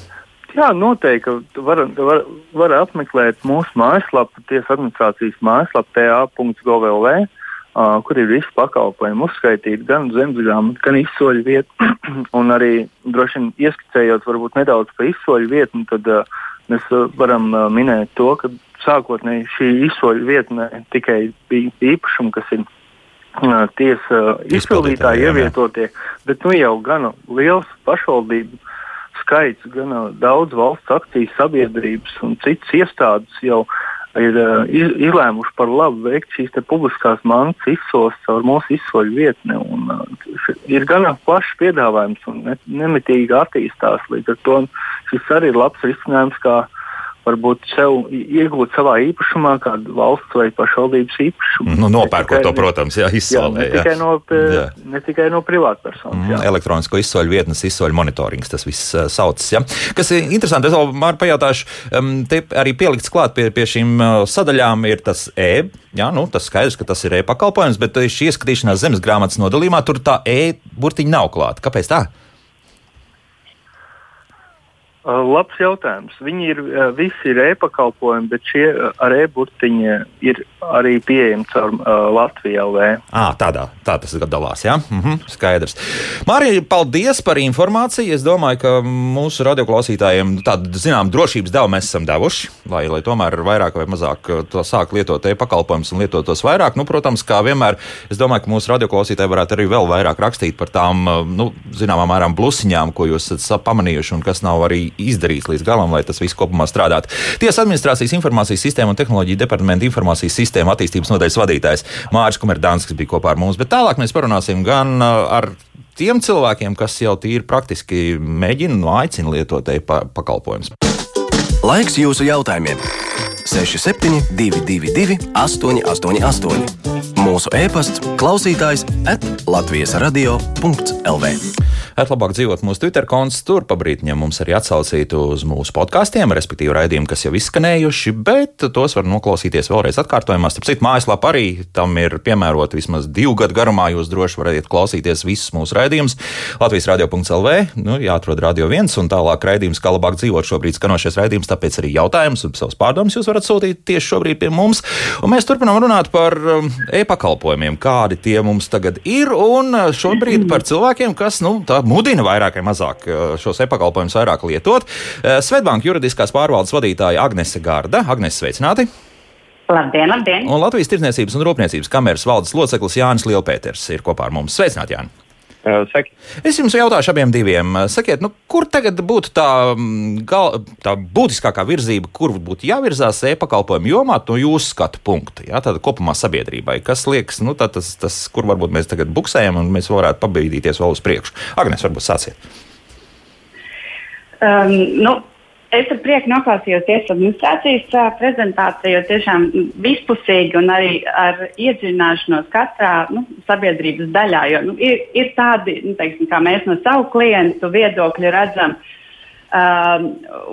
Jā, noteikti. Var, var, var apmeklēt mūsu mājaslapu, tiesas administrācijas mājaslapu, TA.gov.lv uh, kur ir visi pakalpojumi uzskaitīti gan zemesgrāmatā, gan izsoļu vietā. un arī droši vien ieskicējot varbūt nedaudz par izsoļu vietu, tad uh, mēs varam uh, minēt to, ka sākotnēji šī izsoļu vieta ne tikai bija īpašuma, kas ir uh, tiesa izpildītāji ievietotie, bet nu jau gan liels pašvaldību skaits, gan uh, daudz valsts akciju sabiedrības un citas iestādes jau ir uh, izlēmuši par labu veikt šīs publiskās mantas izsoles caur mūsu izsoļu vietni. Un, uh, ir gana plašs piedāvājums un ne, nemitīgi attīstās. Līdz ar to šis arī ir labs risinājums, kā varbūt sev iegūt savā īpašumā, kādu valsts vai pašvaldības īpašumu. Nu, nopērkot to, protams, jā, izsolē. Jā, ne, tikai no, jā. ne tikai no privātpersonas. Mm, elektronisko izsoļu vietnes, izsoļu monitorings, tas viss uh, saucas. Ja? Kas ir interesanti, es vēl Māru pajautāšu, um, te arī pielikts klāt pie, pie šīm uh, sadaļām ir tas E. Jā, nu, tas skaidrs, ka tas ir e-pakalpojums, bet šī ieskatīšanās zemes grāmatas nodalījumā tur tā e-burtiņa nav klāta. Kāpēc tā? Uh, labs jautājums. Viņi ir uh, visi ir e-pakalpojumi, bet šie uh, ar e-burtiņi ir arī pieejami caur uh, Latviju LV. À, tādā tā tas dalās. Ja? Mhm, skaidrs. Mārija, paldies par informāciju. Es domāju, ka mūsu radioklausītājiem tādu zinām drošības devu mēs esam devuši, lai, lai tomēr vairāk vai mazāk sāk lietot e-pakalpojumus un lietot tos vairāk. Nu, protams, kā vienmēr, es domāju, ka mūsu radioklausītāji varētu arī vēl vairāk rakstīt par tām, nu, zināmā mērā, blusiņām, ko jūs esat pamanījuši un kas nav arī izdarīts līdz galam, lai tas viss kopumā strādātu. Tiesa administrācijas informācijas sistēma un tehnoloģija departamenta informācijas sistēma attīstības nodaļas vadītājs Mārcis Kumerdāns, kas bija kopā ar mums. Bet tālāk mēs parunāsim gan uh, ar tiem cilvēkiem, kas jau tīri praktiski mēģina no aicina lietot e-pakalpojumus. Laiks jūsu jautājumiem! 6722, 888, mūsu e-pasts, klausītājs atlatvijas radio.lv. Labāk dzīvot mūsu Twitter konts, tur pabrīdņiem mums arī atsaucīt uz mūsu podkāstiem, respektīvi raidījumiem, kas jau izskanējuši, bet tos var noklausīties vēlreiz atkārtojumā. Starp citu, mājaslapā arī tam ir piemērota vismaz divu gadu garumā. Jūs droši varat klausīties visus mūsu raidījumus Latvijas radio.lv, nu, jāatrod radio viens un tālāk raidījums, kā labāk dzīvot šobrīd skanošies raidījums, tāpēc arī jautājums un savus pārdomus jūs varat sūtīt tieši šobrīd pie mums. Un mēs turpinām runāt par um, e-pakalpojumiem, kādi tie mums tagad ir, un šobrīd par cilvēkiem, kas, nu, tā mudina vairāk vai mazāk uh, šos e-pakalpojumus vairāk lietot. Uh, Svetbanka juridiskās pārvaldes vadītāja Agnese Gārda. Agnese, sveicināti! Labdien, labdien! Un Latvijas Tirdzniecības un Rūpniecības kameras valdes loceklis Jānis Lielpēters ir kopā ar mums. Sveicināti, Jānis! Saki. Es jums jautāšu abiem diviem. Sakiet, nu, kur tagad būtu tā, mm, gal, tā būtiskākā virzība, kur būtu jāvirzās e-pakalpojumu jomā no jūsu skatu punkta? Jā, tāda kopumā sabiedrībai. Kas liekas, nu, tā, tas, tas, kur varbūt mēs tagad buksējam un mēs varētu pabīdīties vēl uz priekšu? Agnēs, varbūt sāciet. Um, nu, Es ar prieku noklausījos tiesas administrācijas uh, prezentāciju, jo tiešām vispusīgi un arī ar iedziļināšanos katrā nu, sabiedrības daļā. Jo, nu, ir, ir tādi, nu, teiksim, kā mēs no savu klientu viedokļa redzam, uh,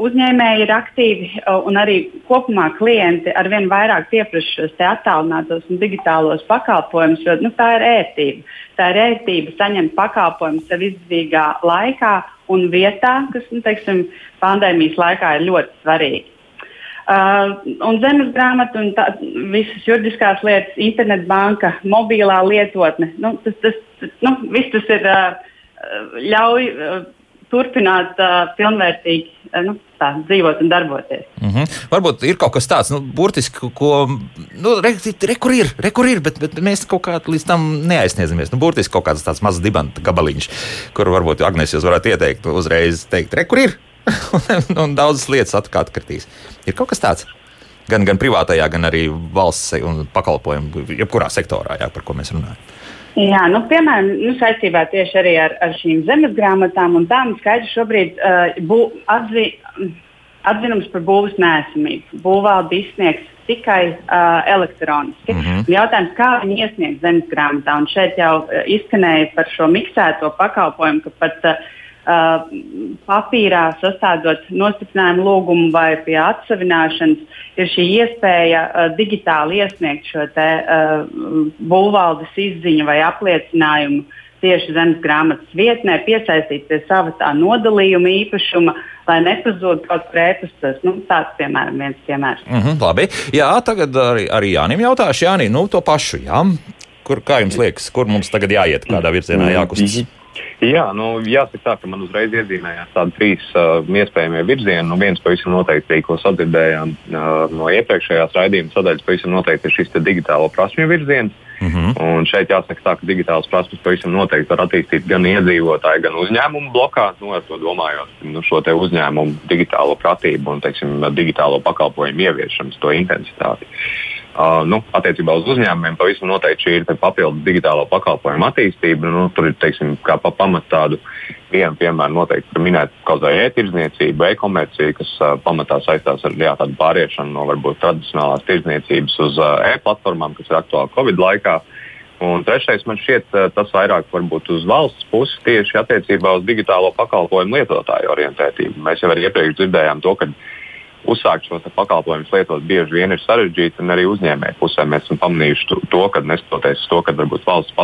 uzņēmēji ir aktīvi un arī kopumā klienti arvien vairāk pieprasa šos attālinātos un digitālos pakalpojumus, jo nu, tā ir ērtība. Tā ir ērtība saņemt pakalpojumus sev izdevīgā laikā un vietā, kas nu, teiksim, pandēmijas laikā ir ļoti svarīgi. Uh, un zemes grāmata un tā, visas juridiskās lietas, internetbanka, mobilā lietotne, nu, tas, tas, nu, viss tas ir uh, ļauj uh, turpināt uh, pilnvērtīgi uh, nu, tā, dzīvot un darboties. Mm -hmm. Varbūt ir kaut kas tāds, nu, burtiski, ko, nu, re, re, kur ir, re, kur ir, bet, bet mēs kaut kā līdz tam neaizsniedzamies. Nu, burtiski kaut kāds tāds mazs dibanta gabaliņš, kur varbūt Agnēs jūs varētu ieteikt uzreiz teikt, re, kur ir. un daudzas lietas atkritīs. Ir kaut kas tāds. gan, gan privātajā, gan arī valsts un pakalpojumu, jebkurā sektorā, jā, par ko mēs runājam. Jā, nu, piemēram, nu, saistībā tieši arī ar, ar šīm zemes grāmatām un tām skaidrs šobrīd uh, bū, atzi, atzinums par būvniecības nesamību. Būvvalde izsniegs tikai uh, elektroniski. Mm -hmm. Jautājums, kā viņi iesniegs zemes grāmatā, un šeit jau uh, izskanēja par šo miksēto pakalpojumu, ka pat uh, Uh, papīrā sastādot nostiprinājumu lūgumu vai pie atsevināšanas, ir šī iespēja uh, digitāli iesniegt šo te, uh, būvvaldes izziņu vai apliecinājumu tieši zemes grāmatas vietnē, piesaistīt pie sava tā nodalījuma īpašuma, lai nepazūd kaut kur ēpastos. Nu, tāds, piemēram, viens piemērs. Mm -hmm, labi. Jā, tagad arī, arī Jānim jautāšu, Jāni, nu to pašu, jā. Kur, kā jums liekas, kur mums tagad jāiet, kādā virzienā jākustas? Jā, nu, jāsaka tā, ka man uzreiz iezīmējās tādi trīs uh, iespējamie virzieni. Nu, viens pavisam noteikti, ko sadzirdējām uh, no iepriekšējās raidījuma sadaļas, pavisam noteikti ir šis digitālo prasmju virziens. Uh mhm. -huh. Un šeit jāsaka tā, ka digitālas prasmes pavisam noteikti var attīstīt gan iedzīvotāju, gan uzņēmumu blokā, nu, ar to domājot nu, šo uzņēmumu digitālo pratību un teiksim, digitālo pakalpojumu ieviešanas, to intensitāti. Uh, Uh, nu, attiecībā uz uzņēmumiem pavisam noteikti šī ir papildus digitālo pakalpojumu attīstība. Nu, tur ir teiksim, kā pa pamat tādu vienu piemēru noteikti minēt kaut vai e-tirdzniecība, e-komercija, kas uh, pamatā saistās ar jā, tādu pāriešanu no varbūt tradicionālās tirdzniecības uz uh, e-platformām, kas ir aktuāli Covid laikā. Un trešais man šķiet tas vairāk varbūt uz valsts puses tieši attiecībā uz digitālo pakalpojumu lietotāju orientētību. Mēs jau arī iepriekš dzirdējām to, ka uzsākt šos pakalpojumus lietot bieži vien ir sarežģīti, un arī uzņēmēju pusē mēs esam pamanījuši to, ka neskatoties uz to, ka varbūt valsts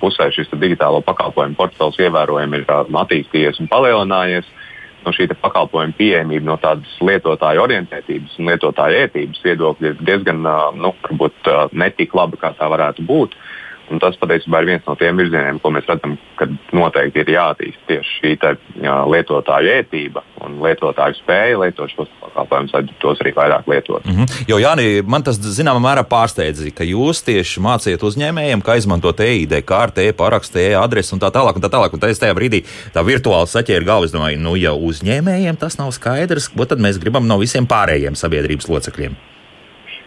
pusē šis digitālo pakalpojumu portfels ievērojami ir attīstījies un palielinājies. No šī pakalpojuma pieejamība no tādas lietotāju orientētības un lietotāju ētības viedokļa ir diezgan nu, varbūt, netik laba, kā tā varētu būt. Uh, Un tas patiesībā ir viens no tiem virzieniem, ko mēs redzam, ka noteikti ir jāattīst tieši šī te, jā, lietotāju ētība un lietotāju spēja lietot šos pakalpojumus, lai tos arī vairāk lietot. Mm -hmm. Jo, Jāni, man tas zināmā mērā pārsteidza, ka jūs tieši māciet uzņēmējiem, kā izmantot e-ID kārtu, e-parakstu, e-adresi un tā tālāk. Un tā tālāk. Un tā es tajā brīdī tā virtuāli saķēru galvu. Es domāju, nu, ja uzņēmējiem tas nav skaidrs, ko tad mēs gribam no visiem pārējiem sabiedrības locekļiem?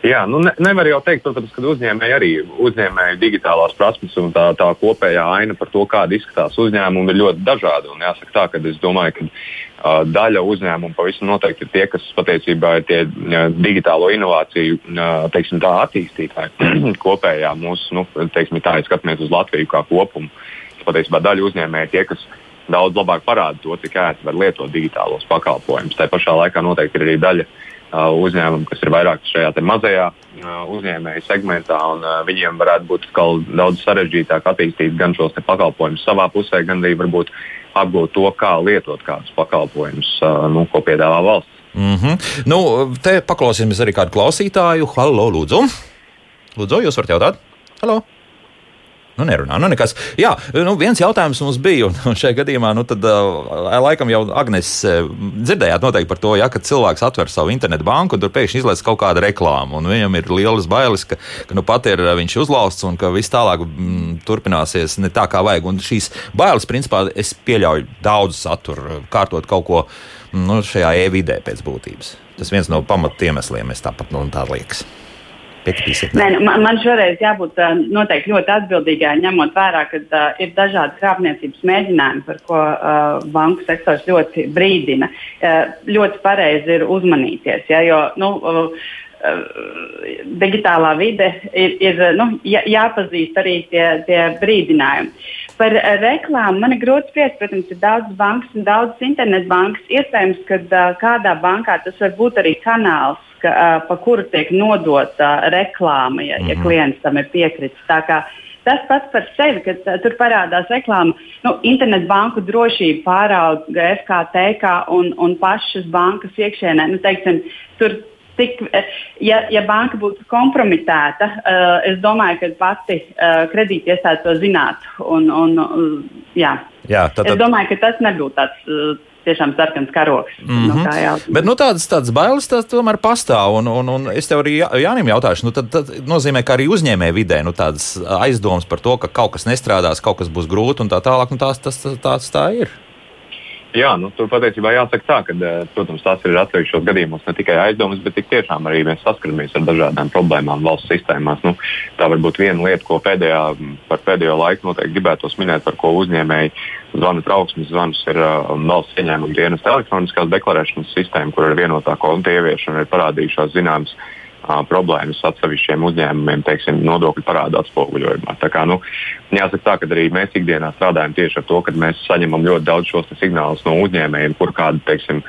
Jā, nu ne, nevar jau teikt, protams, ka uzņēmēji arī uzņēmēji digitālās prasmes un tā, tā kopējā aina par to, kāda izskatās uzņēmumi, ir ļoti dažāda. Un jāsaka tā, ka es domāju, ka uh, daļa uzņēmumu pavisam noteikti ir tie, kas patiesībā ir tie uh, digitālo inovāciju uh, teiksim, tā, attīstītāji kopējā mūsu, nu, teiksim, tā, ja skatāmies uz Latviju kā kopumu. Patiesībā daļa uzņēmēji tie, kas daudz labāk parāda to, cik ērti var lietot digitālos pakalpojumus. Tā pašā laikā noteikti ir arī daļa Uh, uzņēmumi, kas ir vairāk šajā mazajā uh, uzņēmēju segmentā, un uh, viņiem varētu būt daudz sarežģītāk attīstīt gan šos pakalpojumus savā pusē, gan arī varbūt apgūt to, kā lietot kādus pakalpojumus, nu, ko piedāvā valsts. Mm -hmm. nu, te paklausīsimies arī kādu klausītāju. Halo, lūdzu! Lūdzu, jūs varat jautāt? Halo! Nu, nerunā. Nu, nekas. Jā, nu, viens jautājums mums bija, un šajā gadījumā, nu, tad, laikam jau Agnēs dzirdējāt noteikti par to, ja, ka cilvēks atver savu internetu banku, un tur pēkšņi izlaiž kaut kāda reklāma, un viņam ir lielas bailes, ka, ka nu, pat ir viņš uzlausts, un ka viss tālāk mm, turpināsies ne tā, kā vajag. Un šīs bailes, principā, es pieļauju daudz satura, kārtot kaut ko nu, šajā e-vidē pēc būtības. Tas viens no pamatiemesliem, es tāpat nu, tā liekas. Nē, nu, man, man šoreiz jābūt noteikti ļoti atbildīgai, ņemot vērā, ka uh, ir dažādi krāpniecības mēģinājumi, par ko uh, banku sektors ļoti brīdina. Uh, ļoti pareizi ir uzmanīties. Ja, jo, nu, uh, digitālā vide ir, ir nu, jā, jāpazīst arī tie, tie brīdinājumi. Par reklāmu man ir grūti spriest. Protams, ir daudz bankas un daudz internetbankas. Iespējams, ka uh, kādā bankā tas var būt arī kanāls, ka, uh, pa kuru tiek nodota reklāma, ja, ja mhm. klients tam ir piekritis. Tas pats par sevi, kad tur parādās reklāma, nu, internetbanku drošība pārauga FKT un, un pašas bankas iekšēnē. Nu, teiksim, tur Tik, ja, ja banka būtu kompromitēta, uh, es domāju, ka pati uh, kredītiestāde to zinātu. Un, un, uh, jā. Jā, tad, tad... Es domāju, ka tas nebūtu tāds. Uh, tiešām sarkans karoks. Mm -hmm. no. Bet nu, tādas, tādas bailes tās tomēr pastāv. Un, un, un es tev arī Jānim jautāšu, nu, tad, tad nozīmē, ka arī uzņēmēji vidē nu, tādas aizdomas par to, ka kaut kas nestrādās, kaut kas būs grūti un tā tālāk. Nu, tās, tas, tās tā ir. Jā, nu, tur patiesībā jāsaka tā, ka, eh, protams, tās ir atsevišķos gadījumos ne tikai aizdomas, bet tiešām arī mēs saskaramies ar dažādām problēmām valsts sistēmās. Nu, tā var būt viena lieta, ko pēdējā, par pēdējo laiku noteikti gribētos minēt, par ko uzņēmēji zvanu trauksmes zvanus ir uh, valsts ieņēmuma dienas elektroniskās deklarēšanas sistēma, kur ar vienotā konta ieviešanu ir parādījušās zināmas problēmas atsevišķiem uzņēmumiem, teiksim, nodokļu parāda atspoguļojumā. Tā kā, nu, jāsaka tā, ka arī mēs ikdienā strādājam tieši ar to, ka mēs saņemam ļoti daudz šos signālus no uzņēmējiem, kur kāda, teiksim,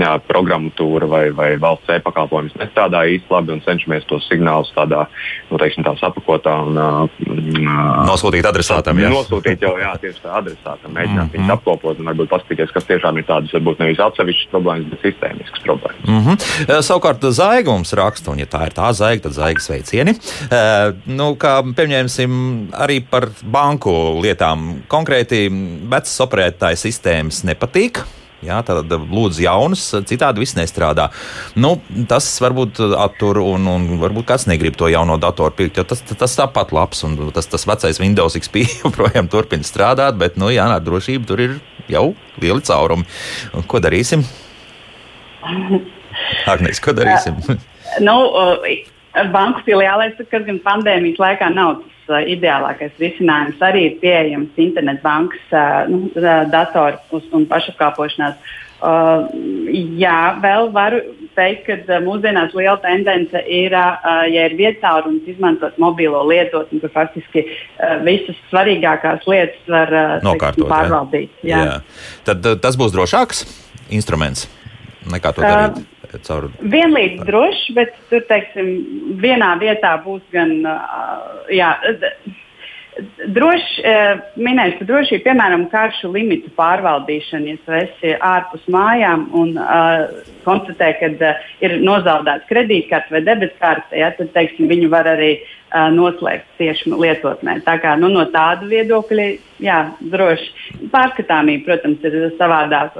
jā, programmatūra vai, vai valsts e-pakalpojums nestrādā īsti labi un cenšamies tos signālus tādā, nu, teiksim, tā sapakotā un uh, nosūtīt adresātam. Jā. Nosūtīt jau, jā, tieši tā adresātam, mēģināt mm -hmm. viņus apkopot un varbūt paskatīties, kas tiešām ir tādas, varbūt nevis atsevišķas problēmas, bet sistēmiskas problēmas. Mm -hmm. Savukārt, Zaigums raksta, un ja tā ir tā zaiga, tad zaigas veicieni. Nu, kā pieņemsim arī par banku lietām. Konkrēti, vecas operētāja sistēmas nepatīk. Jā, tad lūdzu, jaunas, citādi viss nestrādā. Nu, tas varbūt attur, un, un varbūt kāds negrib to jauno datoru pirkt, tas, tas tāpat labs, un tas, tas vecais Windows XP joprojām turpina strādāt, bet, nu, jā, ar drošību tur ir jau lieli caurumi. Ko darīsim? Agnēs, ko darīsim? Nu, banku filiālēs, kas gan pandēmijas laikā nav tas uh, ideālākais risinājums, arī ir pieejams internetbankas uh, nu, datoru un pašapkalpošanās. Uh, jā, vēl varu teikt, ka mūsdienās liela tendence ir, uh, ja ir vietālrunis, izmantot mobilo lietotni, kur faktiski uh, visas svarīgākās lietas var Nokārtot, teiksim, pārvaldīt. Jā. Jā. Tad tas būs drošāks instruments nekā to darīt. Uh, caur. Vienlīdz droši, bet tur, teiksim, vienā vietā būs gan. Jā, Droši minēšu par drošību, piemēram, karšu limitu pārvaldīšanu. Ja tu esi ārpus mājām un uh, konstatē, ka uh, ir nozaudēta kredītkarte vai debetkarte, ja, tad teiksim, viņu var arī uh, noslēgt tieši lietotnē. Tā kā, nu, no tāda viedokļa, jā, droši. Pārskatāmība, protams, ir savādāk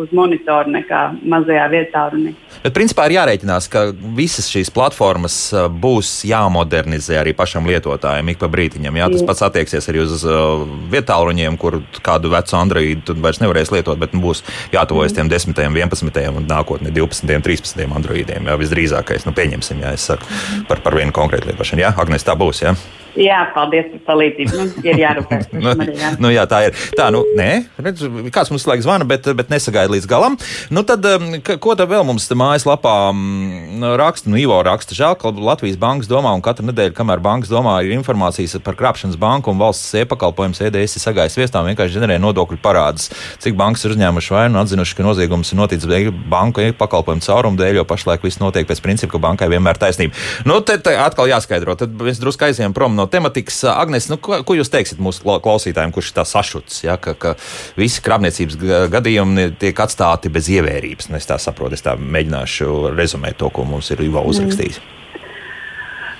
uz monitoru nekā mazajā vietā. Runī. Bet, principā, ir jārēķinās, ka visas šīs platformas būs jāmodernizē arī pašam lietotājam ik pa brītiņam. Jā, tas pats attieksies arī uz uh, vietāluņiem, kur kādu vecu Androidu vairs nevarēs lietot, bet nu, būs jātuvojas tiem 10, 11 un nākotnē 12, 13 Androidiem. Jā, visdrīzākais, nu, pieņemsim, jā, es saku par, par vienu konkrētu lietošanu. Jā, Agnēs, tā būs. Jā. Jā, paldies par palīdzību. Nu, ir jārūpējas par nu, jā. nu, jā, tā ir. Tā, nu, nē, redz, kāds mums laiks zvana, bet, bet nesagaida līdz galam. Nu, tad, um, ko tad vēl mums te mājaslapā mm, raksta? Nu, Ivo raksta, žēl, ka Latvijas bankas domā, un katru nedēļu, kamēr bankas domā, ir informācijas par krāpšanas banku un valsts e-pakalpojumu EDS ir sagājis viestām, vienkārši ģenerē nodokļu parādus. Cik bankas ir uzņēmuši vainu un atzinuši, ka noziegums ir noticis banku e-pakalpojumu caurumu dēļ, jo pašlaik viss notiek pēc principa, ka bankai vienmēr taisnība. Nu, te, te atkal jāskaidro, tad mēs drusku aizējām prom no tematikas. Agnes, nu, ko, ko jūs teiksiet mūsu klausītājiem, kurš ir tā sašuts, ja, ka, ka visi krāpniecības gadījumi tiek atstāti bez ievērības? Nu, es tā saprotu, es tā mēģināšu rezumēt to, ko mums ir Ivo uzrakstījis. Mm.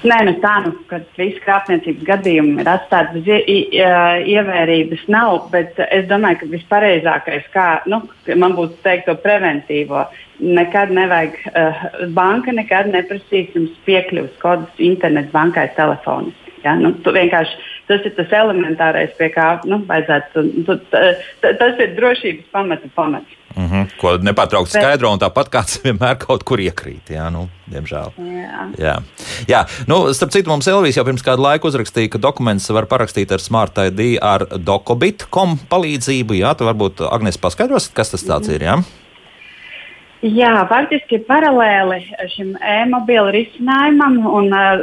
Nē, nu tā, nu, kad visi krāpniecības gadījumi ir atstāti bez ievērības, nav. Bet es domāju, ka vispareizākais, kā nu, man būtu teikt, to preventīvo, nekad nevajag, uh, banka nekad neprasīs jums piekļuves kodus internetbankai telefoniski. Ja? Nu, tas ir tas elementārais, pie kā nu, vajadzētu. Tu, tas ir drošības pamata pamats. Mm -hmm. Ko nepārtraukti skaidro, un tāpat kāds vienmēr kaut kur iekrīt. Jā, nu, diemžēl. Jā. Jā. Jā. Nu, starp citu, mums Elvijas jau pirms kāda laika uzrakstīja, ka dokuments var parakstīt ar Smart ID ar Dokobit.com palīdzību. Jā, tu varbūt Agnes paskaidrosi, kas tas tāds ir. Jā? Jā, faktiski paralēli šim e-mobīlu risinājumam un uh,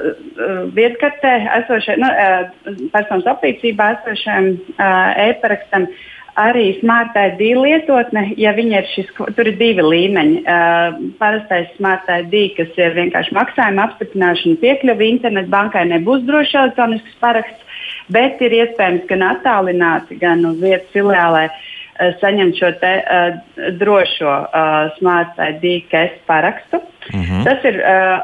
vietkartē esošajam, nu, uh, personas apliecībā esošajam uh, e-parakstam arī Smart ID lietotne, ja viņa ir šis, tur ir divi līmeņi. Uh, parastais Smart ID, kas ir vienkārši maksājuma apstiprināšana, piekļuve internetbankai, nebūs drošs elektronisks paraksts, bet ir iespējams gan attālināti, gan uz vietas filiālē uh, saņemt šo te, uh, drošo uh, Smart ID KS parakstu. Mm -hmm. Tas ir uh,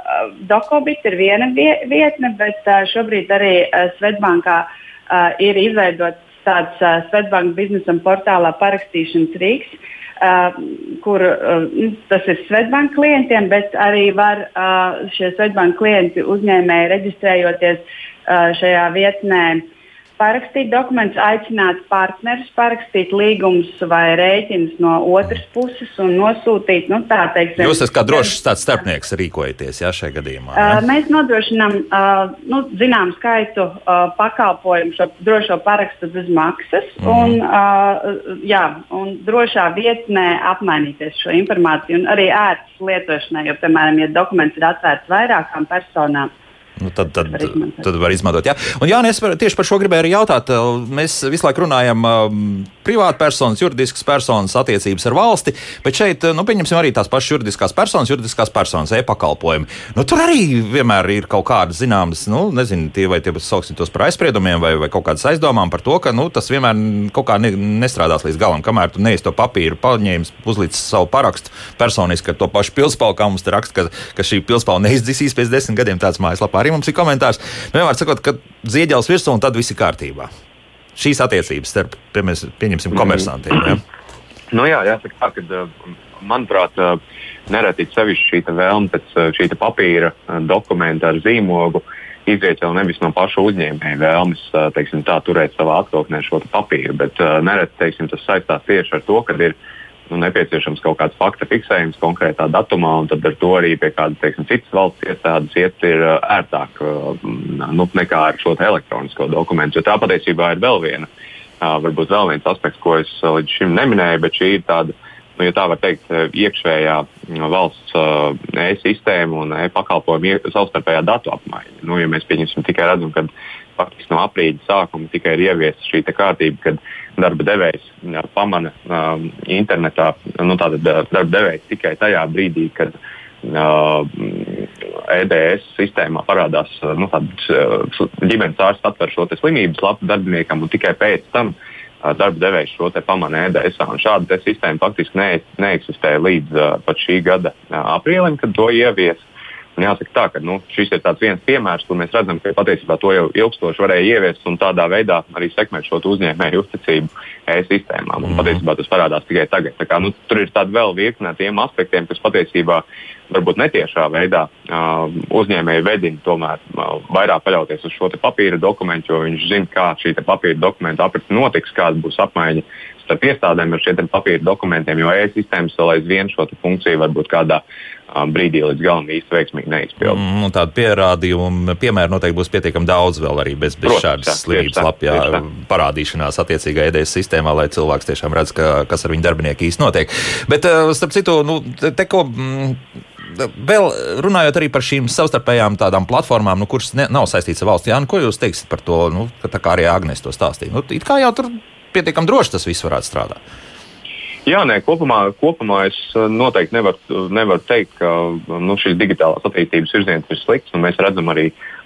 Dokobit, ir viena vietne, bet uh, šobrīd arī uh, Svetbankā uh, ir izveidots tāds uh, Svetbanka biznesam portālā parakstīšanas rīks. Uh, kur uh, tas ir Svetbanka klientiem, bet arī var uh, šie Svetbanka klienti uzņēmēji reģistrējoties uh, šajā vietnē parakstīt dokumentus, aicināt partnerus parakstīt līgumus vai rēķinus no otras puses un nosūtīt. Nu, tā, teiksim, Jūs esat kā drošs tāds starpnieks rīkojaties jā, šajā gadījumā. Uh, mēs nodrošinām uh, nu, zināmu skaitu uh, pakalpojumu, šo drošo parakstu bez maksas mm. un, uh, jā, un drošā vietnē apmainīties šo informāciju un arī ērtas lietošanai, jo, piemēram, ja dokuments ir atvērts vairākām personām, Nu, tad, tad, tad var izmantot. Jā. Un, jā, es par, tieši par šo gribēju arī jautāt. Mēs visu laiku runājam um, privātpersonas, juridiskas personas attiecības ar valsti, bet šeit, nu, pieņemsim arī tās pašas juridiskās personas, juridiskās personas e-pakalpojumi. Nu, tur arī vienmēr ir kaut kādas zināmas, nu, nezinu, tie vai tie sauksim tos par aizspriedumiem vai, vai kaut kādas aizdomām par to, ka nu, tas vienmēr kaut kā ne, nestrādās līdz galam, kamēr tu neesi to papīru paņēmis, uzlicis savu parakstu personiski ar to pašu pilspālu, kā mums te raksta, ka, ka šī pilspāla neizdzisīs pēc desmit gadiem tāds mājaslapā arī mums ir komentārs. Nu, vienmēr sakot, ka zieģels virsū un tad viss ir kārtībā. Šīs attiecības starp, pieņemsim, komersantiem. Ja? Nu, jā, jāsaka tā, ka, manuprāt, nereti sevišķi šī vēlme pēc šī papīra dokumenta ar zīmogu izriet jau nevis no paša uzņēmēja vēlmes teiksim, tā, turēt savā atklātnē šo papīru, bet nereti teiksim, tas saistās tieši ar to, ka ir nu, nepieciešams kaut kāds fakta fiksējums konkrētā datumā, un tad ar to arī pie kādas teiksim, citas valsts iestādes iet ir uh, ērtāk uh, nu, nekā ar šo elektronisko dokumentu. Jo tā patiesībā ir vēl viena, uh, varbūt vēl viens aspekts, ko es līdz šim neminēju, bet šī ir tāda. Nu, ja tā var teikt, iekšējā valsts uh, e-sistēma un e-pakalpojumu savstarpējā datu apmaiņa. Nu, ja mēs pieņemsim tikai redzam, ka faktiski no aprīļa sākuma tikai ir ieviesta šī kārtība, kad darba devējs pamana um, internetā, nu, tātad darba devējs tikai tajā brīdī, kad uh, EDS sistēmā parādās nu, tāds, uh, ģimenes ārsts atver šo slimības lapu darbiniekam un tikai pēc tam uh, darba devējs šo pamana EDS. Šāda sistēma faktiski ne, neeksistē līdz uh, pat šī gada uh, aprīlim, kad to ieviesa. Un jāsaka tā, ka nu, šis ir viens piemērs, kur mēs redzam, ka patiesībā to jau ilgstoši varēja ieviest un tādā veidā arī sekmēt šo uzņēmēju uzticību e-sistēmām. Mm -hmm. Patiesībā tas parādās tikai tagad. Kā, nu, tur ir tāda vēl virkne tiem aspektiem, kas patiesībā varbūt netiešā veidā uh, uzņēmēji vedina tomēr uh, vairāk paļauties uz šo papīra dokumentu, jo viņš zina, kā šī papīra dokumenta aprite notiks, kāda būs apmaiņa starp iestādēm ar šiem papīra dokumentiem, jo e-sistēmas vēl aizvien šo funkciju varbūt kādā brīdī līdz galam īsti veiksmīgi neizpildīt. Mm, tādu pierādījumu, piemēru noteikti būs pietiekami daudz vēl arī bez, bez Protams, šādas slimības lapjā parādīšanās attiecīgā EDS sistēmā, lai cilvēks tiešām redz, ka, kas ar viņu darbinieku īsti notiek. Bet, starp citu, nu, te ko. Mm, Vēl runājot arī par šīm savstarpējām tādām platformām, nu, kuras ne, nav saistītas ar valsts, Jā, nu, ko jūs teiksiet par to? Nu, tā kā arī Agnēs to stāstīja. Nu, it kā jau tur pietiekami droši tas viss varētu strādāt. Jā, nē, kopumā, kopumā es uh, noteikti nevaru nevar teikt, ka nu, šis digitālās attīstības virziens ir slikts. Mēs redzam arī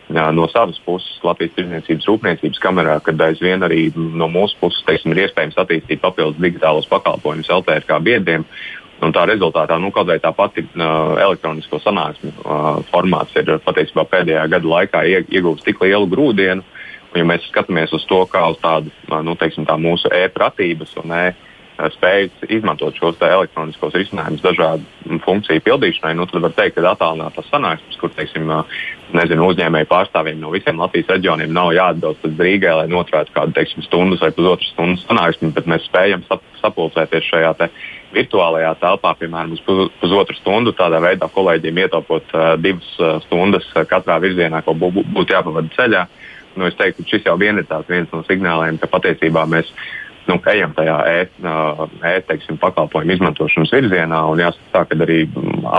jā, no savas puses Latvijas Tirdzniecības Rūpniecības kamerā, kad aizvien arī no mūsu puses teiksim, ir iespējams attīstīt papildus digitālos pakalpojumus LTR biedriem. Un tā rezultātā nu, kaut vai tā pati uh, elektronisko sanāksmu uh, formāts ir patiesībā pēdējā gada laikā iegūts tik lielu grūdienu. Un, ja mēs skatāmies uz to kā uz tādu nu, teiksim, tā mūsu e-pratības un e-pratības spējas izmantot šos elektroniskos risinājumus dažādu funkciju pildīšanai, nu, tad var teikt, ka attālinātās sanāksmes, kur teiksim, nezinu, uzņēmēju pārstāvjiem no visiem Latvijas reģioniem nav jāatbrauc līdz Rīgai, lai noturētu kādu teiksim, stundas vai pusotras stundas sanāksmi, bet mēs spējam sap sapulcēties šajā te virtuālajā telpā, piemēram, uz pusotru stundu. Tādā veidā kolēģiem ietaupot uh, divas uh, stundas katrā virzienā, ko būtu jāpavada ceļā. Nu, es teiktu, šis jau vien ir viens no signāliem, ka patiesībā mēs nu, ejam tajā e-teiksim, e, pakalpojumu izmantošanas virzienā. Jāsaka, tā, ka arī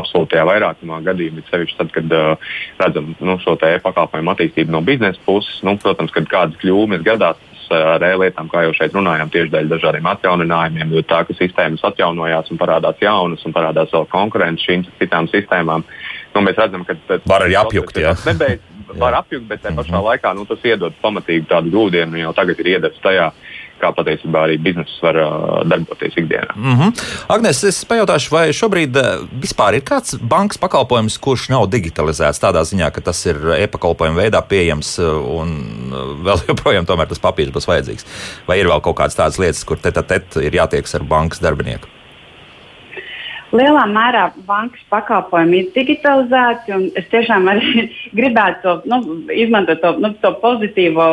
absolūtajā vairākumā gadījumā, sevišķi tad, kad uh, redzam nu, šo e-pakalpojumu attīstību no biznesa puses, nu, protams, kad kādas kļūmes gadās. Ar e-lietām, kā jau šeit runājām, tieši dēļ dažādiem atjauninājumiem, jo tā, ka sistēmas atjaunojās un parādās jaunas un parādās vēl konkurence šīm citām sistēmām, nu, mēs redzam, ka tas var arī apjukt. Nebeidz, var apjukt, bet tajā pašā mm -hmm. laikā nu, tas iedod pamatīgi tādu grūdienu, jau tagad ir iedebts tajā, kā patiesībā arī bizness var uh, darboties ikdienā. Mm -hmm. Agnēs, es pajautāšu, vai šobrīd vispār ir kāds bankas pakalpojums, kurš nav digitalizēts tādā ziņā, ka tas ir e-pakalpojumu veidā pieejams un vēl joprojām tomēr tas papīrs būs vajadzīgs? Vai ir vēl kaut kādas tādas lietas, kur teta tet ir jātieks ar bankas darbinieku? Lielā mērā bankas pakalpojumi ir digitalizēti, un es tiešām arī gribētu to, nu, izmantot to, nu, to pozitīvo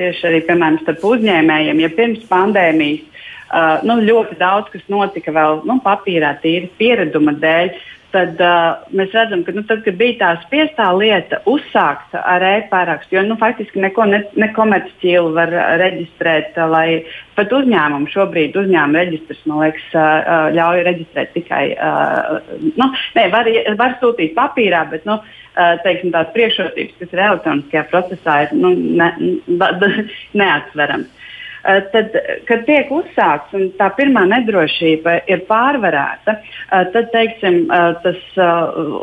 tieši arī, piemēram, starp uzņēmējiem. Ja pirms pandēmijas uh, nu, ļoti daudz kas notika vēl nu, papīrā, tīri piereduma dēļ, tad uh, mēs redzam, ka, nu, tad, kad bija tā spiestā lieta uzsākt ar e-pārakstu, jo nu, faktiski neko ne, ne komercķīlu var reģistrēt, lai pat uzņēmumu šobrīd uzņēmuma reģistrs, man liekas, uh, ļauj reģistrēt tikai, uh, nu, ne, var, var sūtīt papīrā, bet, nu, uh, teiksim, tās priekšrocības, kas ir elektroniskajā procesā, ir nu, ne, neatsverams. Eh, tad, kad tiek uzsākts un tā pirmā nedrošība ir pārvarēta, eh, tad teiksim, eh, tas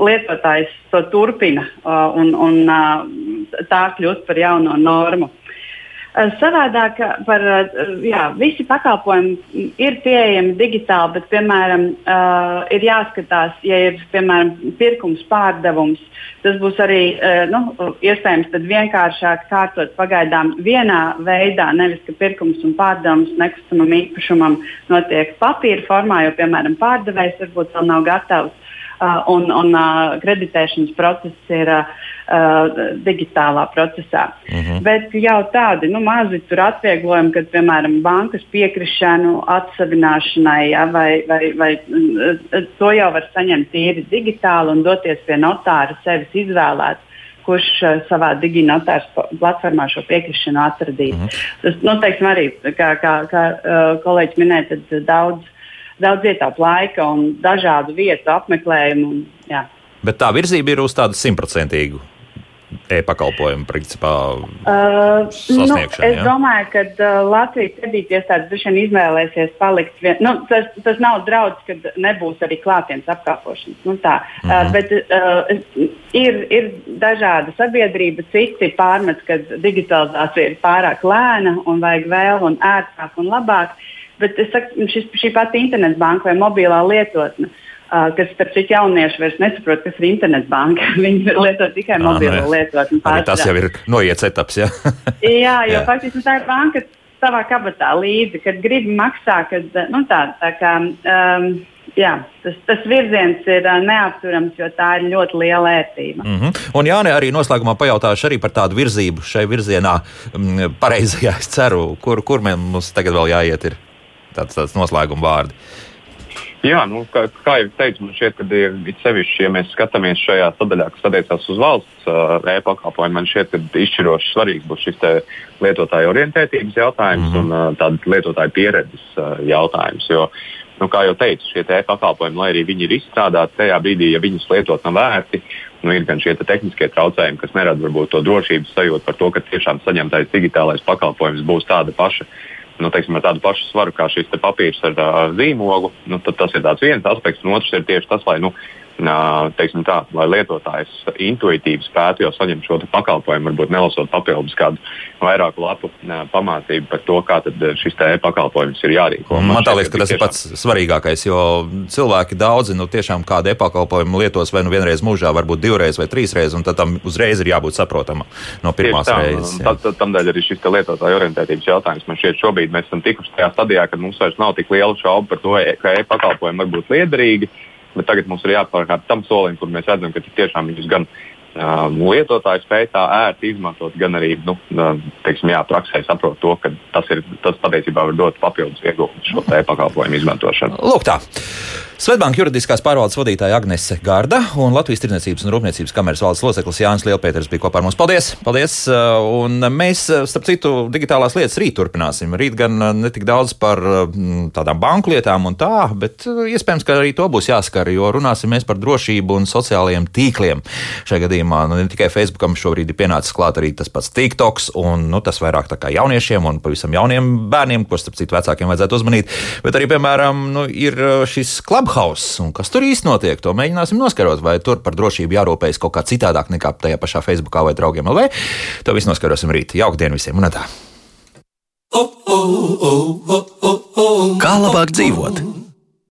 lietotājs to turpina un, un tā kļūst par jauno normu. Eh, savādāk par eh, jā, visi pakalpojumi ir pieejami digitāli, bet, piemēram, uh, ir jāskatās, ja ir piemēram pirkums, pārdevums. Tas būs arī uh, nu, iespējams vienkāršāk kārtot pagaidām vienā veidā, nevis ka pirkums un pārdevums nekustamam īpašumam notiek papīra formā, jo, piemēram, pārdevējs varbūt vēl nav gatavs Uh, un, un uh, kreditēšanas process ir uh, digitālā procesā. Uh mhm. -huh. Bet jau tādi nu, mazi atvieglojumi, kad piemēram bankas piekrišanu atsevināšanai, ja, vai, vai, vai to jau var saņemt tīri digitāli un doties pie notāra sevis izvēlēt kurš uh, savā diginotāras platformā šo piekrišanu atradīs. Mm -hmm. Tas, nu, teiksim, arī, kā, kā, kā uh, kolēģis minēja, tad daudz daudz ietaupa laika un dažādu vietu apmeklējumu. Un, jā. Bet tā virzība ir uz tādu simtprocentīgu e-pakalpojumu principā uh, nu, es ja? domāju, ka uh, Latvijas kredītiestādes droši vien izvēlēsies palikt. Vien, nu, tas, tas nav draudz, ka nebūs arī klātienes apkalpošanas. Nu, tā, uh -huh. uh, mhm. bet uh, ir, ir dažāda sabiedrība, citi pārmet, ka digitalizācija ir pārāk lēna un vajag vēl un ērtāk un labāk. Uh, Bet es saku, šis, šī pati internetbanka vai mobilā lietotne. Uh, kas, starp citu, jaunieši vairs nesaprot, kas ir internetbanka. Viņi lieto tikai mobilo lietotni. Tas jau ir noiets etaps. Ja? jā, jo jā. faktiski tā ir banka savā kabatā līdzi, kad gribi maksā, kad nu, tā, tā kā. Um, jā, tas, tas virziens ir uh, neapturams, jo tā ir ļoti liela ērtība. Mm -hmm. Un Jānis arī noslēgumā pajautāšu arī par tādu virzību šai virzienā, m, pareizajā es ceru, kur, kur mums tagad vēl jāiet. Ir? tāds, tāds noslēguma vārdi. Jā, nu, kā, kā jau teicu, man šķiet, ka ir sevišķi, ja mēs skatāmies šajā sadaļā, kas attiecās uz valsts uh, e-pakalpojumu, man šķiet, ka izšķiroši svarīgs būs šis lietotāju orientētības jautājums mm -hmm. un uh, tāda lietotāju pieredzes uh, jautājums. Jo, nu, kā jau teicu, šie e-pakalpojumi, lai arī viņi ir izstrādāti tajā brīdī, ja viņus lietot nav vērti, nu, ir gan šie tehniskie traucējumi, kas nerada varbūt to drošības sajūtu par to, ka tiešām saņemtais digitālais pakalpojums būs tāda paša nu, teiksim, ar tādu pašu svaru kā šis papīrs ar, ar zīmogu, nu, tad tas ir viens aspekts. Un otrs ir tieši tas, lai nu, teiksim, tā, lai lietotājs intuitīvi spētu jau saņemt šo pakalpojumu, varbūt nelasot papildus kādu vairāku lapu pamācību par to, kā šis e-pakalpojums ir jārīko. Man, Man liekas, ka tas tiešām... ir pats svarīgākais, jo cilvēki daudzi nu, tiešām kādu e-pakalpojumu lietos vai nu vienreiz mūžā, varbūt divreiz vai trīsreiz, un tam uzreiz ir jābūt saprotamam no pirmās tā, reizes. Tad, tad, tamdēļ arī šis lietotāju orientētības jautājums man šķiet šobrīd mēs esam tikuši tajā stadijā, kad mums vairs nav tik liela šauba par to, ka e-pakalpojumi var būt liederīgi Bet tagad mums ir jāpārkāp tam solim, kur mēs redzam, ka tiešām viņus gan uh, lietotāji spēj tā ērti izmantot, gan arī nu, teiksim, jā, praksē saprot to, ka tas, ir, tas patiesībā var dot papildus ieguldījumu šo e-pakalpojumu izmantošanu. Lūk, tā. Svetbanka juridiskās pārvaldes vadītāja Agnese Garda un Latvijas Tirdzniecības un Rūpniecības kameras valdes loceklis Jānis Lielpēters bija kopā ar mums. Paldies! Paldies! Un mēs, starp citu, digitālās lietas rīt turpināsim. Rīt gan ne tik daudz par tādām banku lietām un tā, bet iespējams, ka arī to būs jāskar, jo runāsim mēs par drošību un sociālajiem tīkliem. Šajā gadījumā nu, ne tikai Facebookam šobrīd ir pienācis klāt arī tas pats TikToks, un nu, tas vairāk tā kā jauniešiem un pavisam jauniem bērniem, ko starp citu vecākiem vajadzētu uzmanīt. Bet arī, piemēram, nu, ir šis klubs Clubhouse. Un kas tur īsti notiek? To mēģināsim noskarot. Vai tur par drošību jārūpējas kaut kā citādāk nekā tajā pašā Facebookā vai draugiem LV. To visu noskarosim rīt. Jauka diena visiem! Un tā! Kā labāk dzīvot?